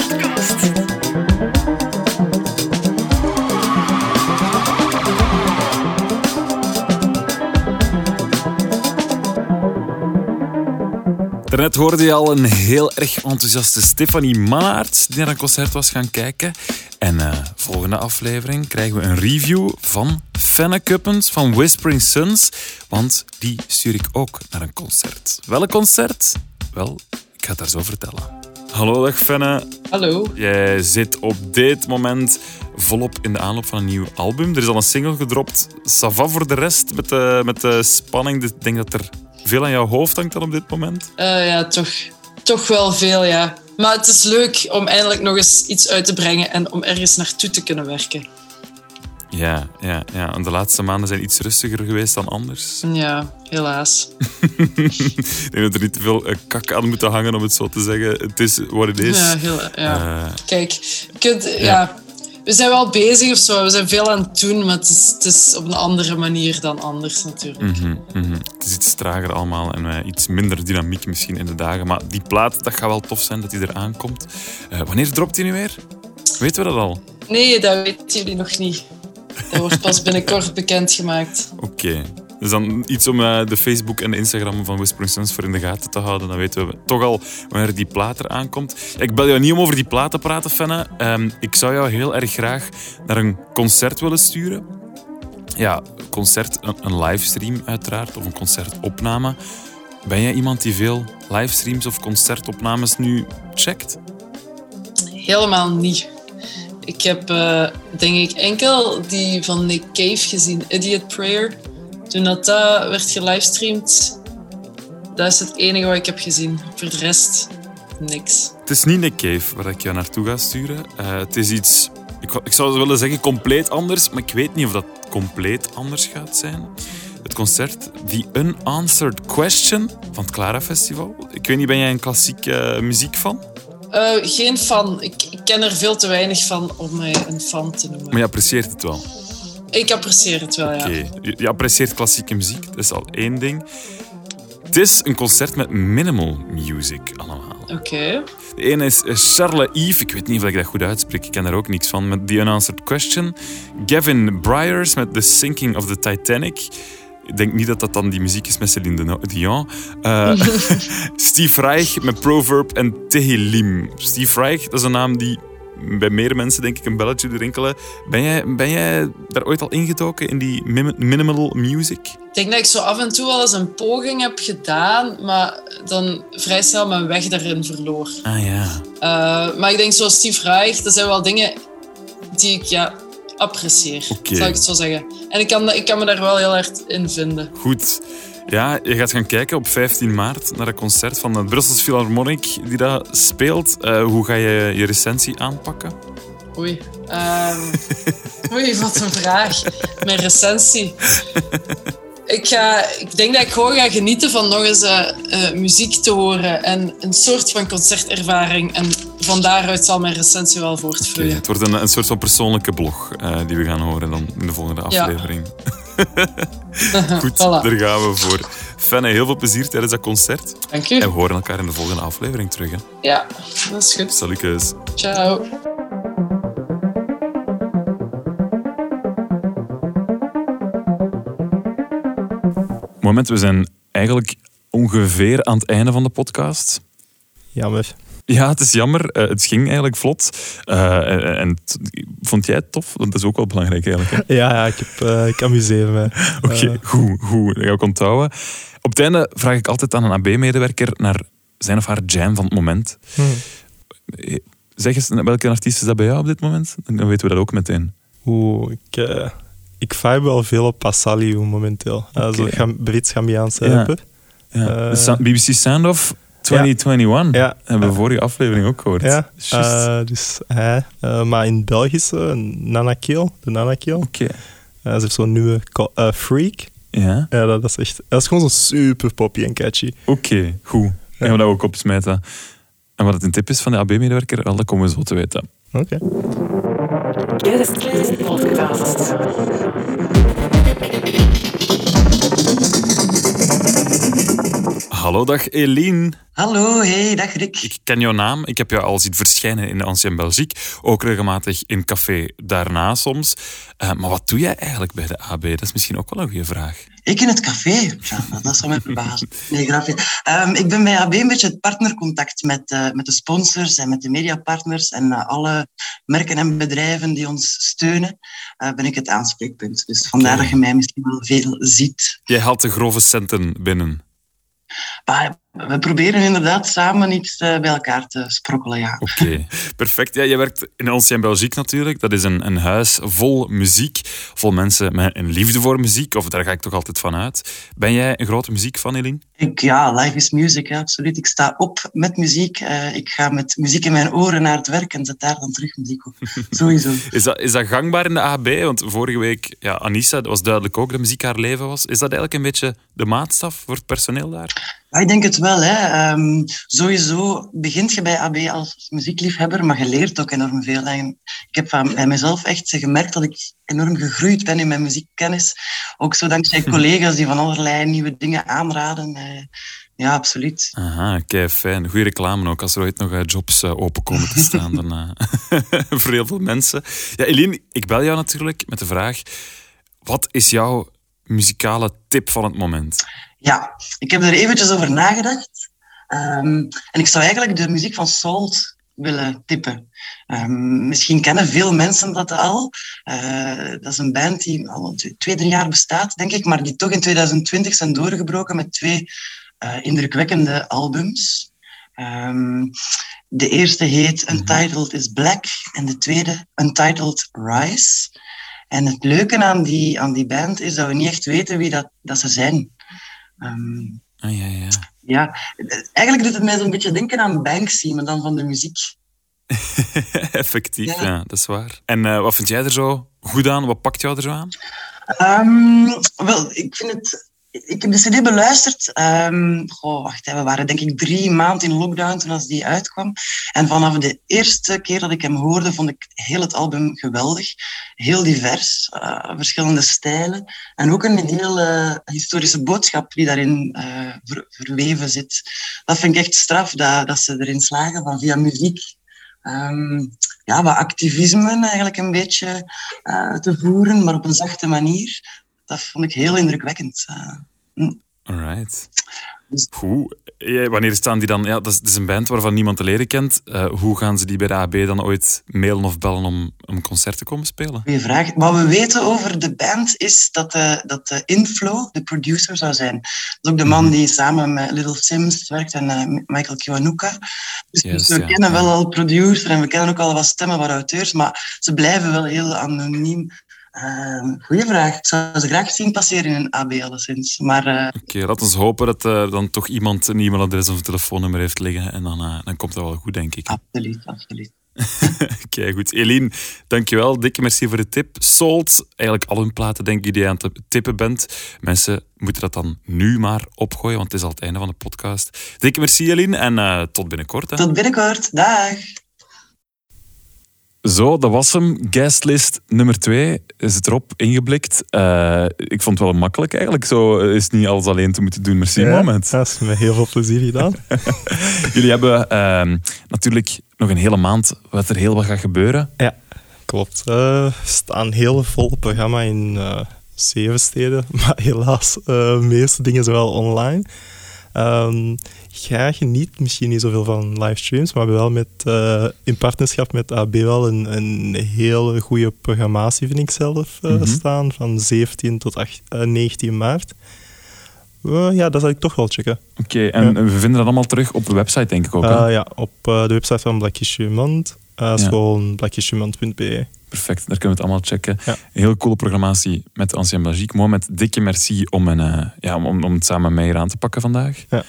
Daarnet hoorde je al een heel erg enthousiaste Stefanie Mannaert die naar een concert was gaan kijken. En eh, volgende aflevering krijgen we een review van Fenne Kuppens van Whispering Suns. Want die stuur ik ook naar een concert. Welk concert? Wel, ik ga het daar zo vertellen. Hallo, dag Fenne. Hallo. Jij zit op dit moment volop in de aanloop van een nieuw album. Er is al een single gedropt. Sava voor de rest met de, met de spanning. Ik denk dat er veel aan jouw hoofd hangt dan op dit moment. Eh, ja, toch, toch wel veel, ja. Maar het is leuk om eindelijk nog eens iets uit te brengen en om ergens naartoe te kunnen werken. Ja, ja, ja. En de laatste maanden zijn iets rustiger geweest dan anders. Ja, helaas. Ik denk dat er niet te veel eh, kak aan moet hangen, om het zo te zeggen. Het is wat het is. Ja, heel, ja. Eh, Kijk, je kunt, ja. We zijn wel bezig of zo. We zijn veel aan het doen, maar het is, het is op een andere manier dan anders natuurlijk. mhm, mhm. Het is iets trager allemaal en eh, iets minder dynamiek misschien in de dagen. Maar die plaat, dat gaat wel tof zijn dat die er aankomt. Eh, wanneer dropt die nu weer? Weten we dat al? Nee, dat weten jullie nog niet. Dat wordt pas binnenkort bekendgemaakt. Oké. Dus dan iets om eh, de Facebook en de Instagram van Whispering Suns voor in de gaten te houden. Dan weten we toch al wanneer die plaat aankomt. Ik bel jou niet om over die plaat te praten, Fenne. Ehm, ik zou jou heel erg graag naar een concert willen sturen. Ja, concert, een, een livestream uiteraard, of een concertopname. Ben jij iemand die veel livestreams of concertopnames nu checkt? Helemaal niet. Ik heb, eh, denk ik, enkel die van Nick Cave gezien, Idiot Prayer. Toen dat, dat werd gelivestreamd, dat is het enige wat ik heb gezien. Voor de rest, niks. Het is niet Nick Cave waar ik jou naartoe ga sturen. Eh, het is iets, ik, ik zou willen zeggen compleet anders, maar ik weet niet of dat compleet anders gaat zijn. Het concert The Unanswered Question van het Clara Festival. Ik weet niet, ben jij een klassieke eh, muziekfan? Eh, geen fan. Ik, ik ken er veel te weinig van om mij een fan te noemen. Maar je apprecieert het wel. Ik apprecieer het wel, ja. Oké, je, je apprecieert klassieke muziek, dat is al één ding. Het is een concert met minimal music allemaal. Oké. De ene is Charles Yves, ik weet niet of ik dat goed uitspreek, ik ken daar ook niks van, met The Unanswered Question. Gavin Bryars met The Sinking of the Titanic. Ik denk niet dat dat dan die muziek is met Celine Dion. Eh, Steve Reich met Proverb en Tehillim. Steve Reich, dat is een naam die bij meer mensen denk ik een belletje rinkelen. Ben jij, ben jij daar ooit al ingetoken in die minimal music? Ik denk dat ik zo af en toe wel eens een poging heb gedaan, maar dan vrij snel mijn weg daarin verloor. Ah ja. Uh, maar ik denk zo Steve Reich, dat zijn wel dingen die ik ja, apprecieer, Oké. zal ik het zo zeggen. En ik kan, ik kan me daar wel heel erg in vinden. Goed. Ja, je gaat gaan kijken op 15 maart naar een concert van het Brussels Philharmonic die dat speelt. Eh, hoe ga je je recensie aanpakken? Oei. Ehm, oei, wat een vraag. Mijn recensie. Ik, ga, ik denk dat ik gewoon ga genieten van nog eens eh, eh, muziek te horen en een soort van concertervaring. En van daaruit zal mijn recensie wel voortvloeien. het wordt een, een soort van persoonlijke blog die we gaan horen dan in de volgende Ja. Goed, Voilà. daar gaan we voor. Fenne, heel veel plezier tijdens dat concert. Dank En we horen elkaar in de volgende aflevering terug. Hè. Ja, dat is goed. Salutjes. Ciao. Moment, we zijn eigenlijk ongeveer aan het einde van de podcast. Jammer. Ja, het is jammer. Eh, het ging eigenlijk vlot. Eh, en vond jij het tof? Dat is ook wel belangrijk eigenlijk. hè? Ja, ja ik, heb, eh, ik amuseer me. Oké, Eh, goed, goed. Dat ga ik onthouden. Op het einde vraag ik altijd aan een AB-medewerker naar zijn of haar jam van het moment. hmm. Zeg eens, welke artiest is dat bij jou op dit moment? Dan weten we dat ook meteen. Oeh, ik, ik vibe wel veel op Passalio momenteel. Gam- Brits-Gambiaanse Ja. rapper. Ja. BBC Sound of 2021. Ja. Hebben we vorige aflevering ook gehoord. Ja, eh, dus hij. Eh, maar in Belgische, Nana Kill, de Nana Kill. Oké. Eh, ze heeft zo'n nieuwe eh, Freak. Ja, Ja, dat is echt... Dat is gewoon zo super poppy en catchy. oké, goed. Dan gaan we dat ook opsmijten. En wat het een tip is van de AB-medewerker, wel, dat komen we zo te weten. Oké. Guest Podcast. Hallo, dag Eline. Hallo, hey, dag Rick. Ik ken jouw naam. Ik heb jou al zien verschijnen in de Ancien Belgique. Ook regelmatig in café daarna soms. Eh, maar wat doe jij eigenlijk bij de AB? Dat is misschien ook wel een goede vraag. Ik in het café. Ja, dat zou mij verbazen. Nee, grapje. Ehm, ik ben bij AB een beetje het partnercontact met, eh, met de sponsors en met de mediapartners en eh, alle merken en bedrijven die ons steunen, ben ik het aanspreekpunt. Dus vandaar dat je mij misschien wel veel ziet. Jij haalt de grove centen binnen. Maar we proberen inderdaad samen iets eh, bij elkaar te sprokkelen, ja. Oké, perfect. Ja, je werkt in Ancien Belgique natuurlijk. Dat is een, een huis vol muziek. Vol mensen met een liefde voor muziek. Of daar ga ik toch altijd van uit. Ben jij een grote muziekfan, Eline? Ik, ja, life is music, hè, absoluut. Ik sta op met muziek. Eh, ik ga met muziek in mijn oren naar het werk en zet daar dan terug muziek op. Sowieso. Is dat, is dat gangbaar in de AB? Want vorige week, ja, Anissa, dat was duidelijk ook dat muziek haar leven was. Is dat eigenlijk een beetje de maatstaf voor het personeel daar? Ja, ik denk het wel. Hè. Ehm, sowieso begint je bij AB als muziekliefhebber, maar je leert ook enorm veel. En ik heb van bij mezelf echt gemerkt dat ik enorm gegroeid ben in mijn muziekkennis. Ook zo dankzij collega's die van allerlei nieuwe dingen aanraden. Eh, ja, absoluut. Aha, kei fijn. Goede reclame ook. Als er ooit nog eh, jobs eh, open komen te staan, dan voor heel veel mensen. Ja, Eline, ik bel jou natuurlijk met de vraag: wat is jouw muzikale tip van het moment? Ja, ik heb er eventjes over nagedacht. Ehm, en ik zou eigenlijk de muziek van Salt willen tippen. Ehm, misschien kennen veel mensen dat al. Eh, dat is een band die al twee, drie jaar bestaat, denk ik, maar die toch in 2020 zijn doorgebroken met twee eh, indrukwekkende albums. Ehm, de eerste heet Untitled is Black en de tweede Untitled Rise. En het leuke aan die, aan die band is dat we niet echt weten wie dat, dat ze zijn. Ehm, Ah, ja, ja. ja, eigenlijk doet het mij zo'n beetje denken aan Banksy, maar dan van de muziek. Effectief, ja. Ja. dat is waar. En eh, wat vind jij er zo goed aan? Wat pakt jou er zo aan? Ehm, wel, ik vind het... Ik heb de cd beluisterd. Ehm, goh, wacht, we waren denk ik drie maanden in lockdown toen als die uitkwam. En vanaf de eerste keer dat ik hem hoorde, vond ik heel het album geweldig. Heel divers, eh, verschillende stijlen. En ook een heel eh, historische boodschap die daarin eh, ver- verweven zit. Dat vind ik echt straf, dat, dat ze erin slagen van via muziek ehm, ja, wat activisme eigenlijk een beetje te voeren, maar op een zachte manier. Dat vond ik heel indrukwekkend. eh. mm. Alright. Dus- Goed. Eh, Wanneer staan die dan? Ja, dat is, dat is een band waarvan niemand te leren kent. Eh, hoe gaan ze die bij de AB dan ooit mailen of bellen om een concert te komen spelen? Goeie vraag. Wat we weten over de band is dat de, dat de Inflow de producer zou zijn. Dat is ook de man die samen met Little Sims werkt en eh, Michael Kiwanuka. Dus, dus we ja. kennen wel al producer en we kennen ook al wat stemmen van auteurs, maar ze blijven wel heel anoniem. Uh, goeie vraag. Ik zou ze graag zien passeren in een AB alleszins. Maar eh, Oké, laten we hopen dat er dan toch iemand een e-mailadres of een telefoonnummer heeft liggen. En dan, eh, dan komt dat wel goed, denk ik. absoluut, absoluut. Oké, goed. Eline, dankjewel. Dikke merci voor de tip. Sold, eigenlijk al hun platen, denk ik, die je aan het tippen bent. Mensen moeten dat dan nu maar opgooien, want het is al het einde van de podcast. Dikke merci, Eline, en eh, tot binnenkort. Hè. Tot binnenkort. Dag. Zo, dat was hem. Guestlist nummer twee is het erop ingeblikt. Eh, ik vond het wel makkelijk eigenlijk. Zo is niet alles alleen te moeten doen. Merci, moment. Dat is met heel veel plezier gedaan. Jullie hebben ehm, natuurlijk nog een hele maand wat er heel wat gaat gebeuren. Ja, klopt. Eh, Er staan een heel vol programma in eh, zeven steden, maar helaas, eh, de meeste dingen zijn wel online. Ehm jij geniet misschien niet zoveel van livestreams, maar we hebben wel met, eh, in partnerschap met AB wel een, een hele goede programmatie, vind ik zelf, eh, Mhm. staan. Van 17 tot 8, eh, 19 maart. Ja, dat zal ik toch wel checken. Oké, en we vinden dat allemaal terug op de website, denk ik ook. hè? Ja, op de website van Black History Month. eh Ja. is gewoon. Perfect, daar kunnen we het allemaal checken. Ja. Heel coole programmatie met Ancien Belgique. Mohamed, dikke merci om, een, ja, om, om, om het samen met mij hier aan te pakken vandaag. Ja.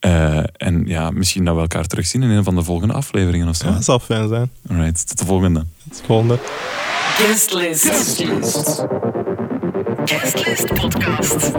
Eh, en ja, misschien dat we elkaar terugzien in een van de volgende afleveringen of zo. Dat zal fijn zijn. Alright, tot de volgende. Tot de volgende. Guestlist. Guestlist. Guestlist podcast.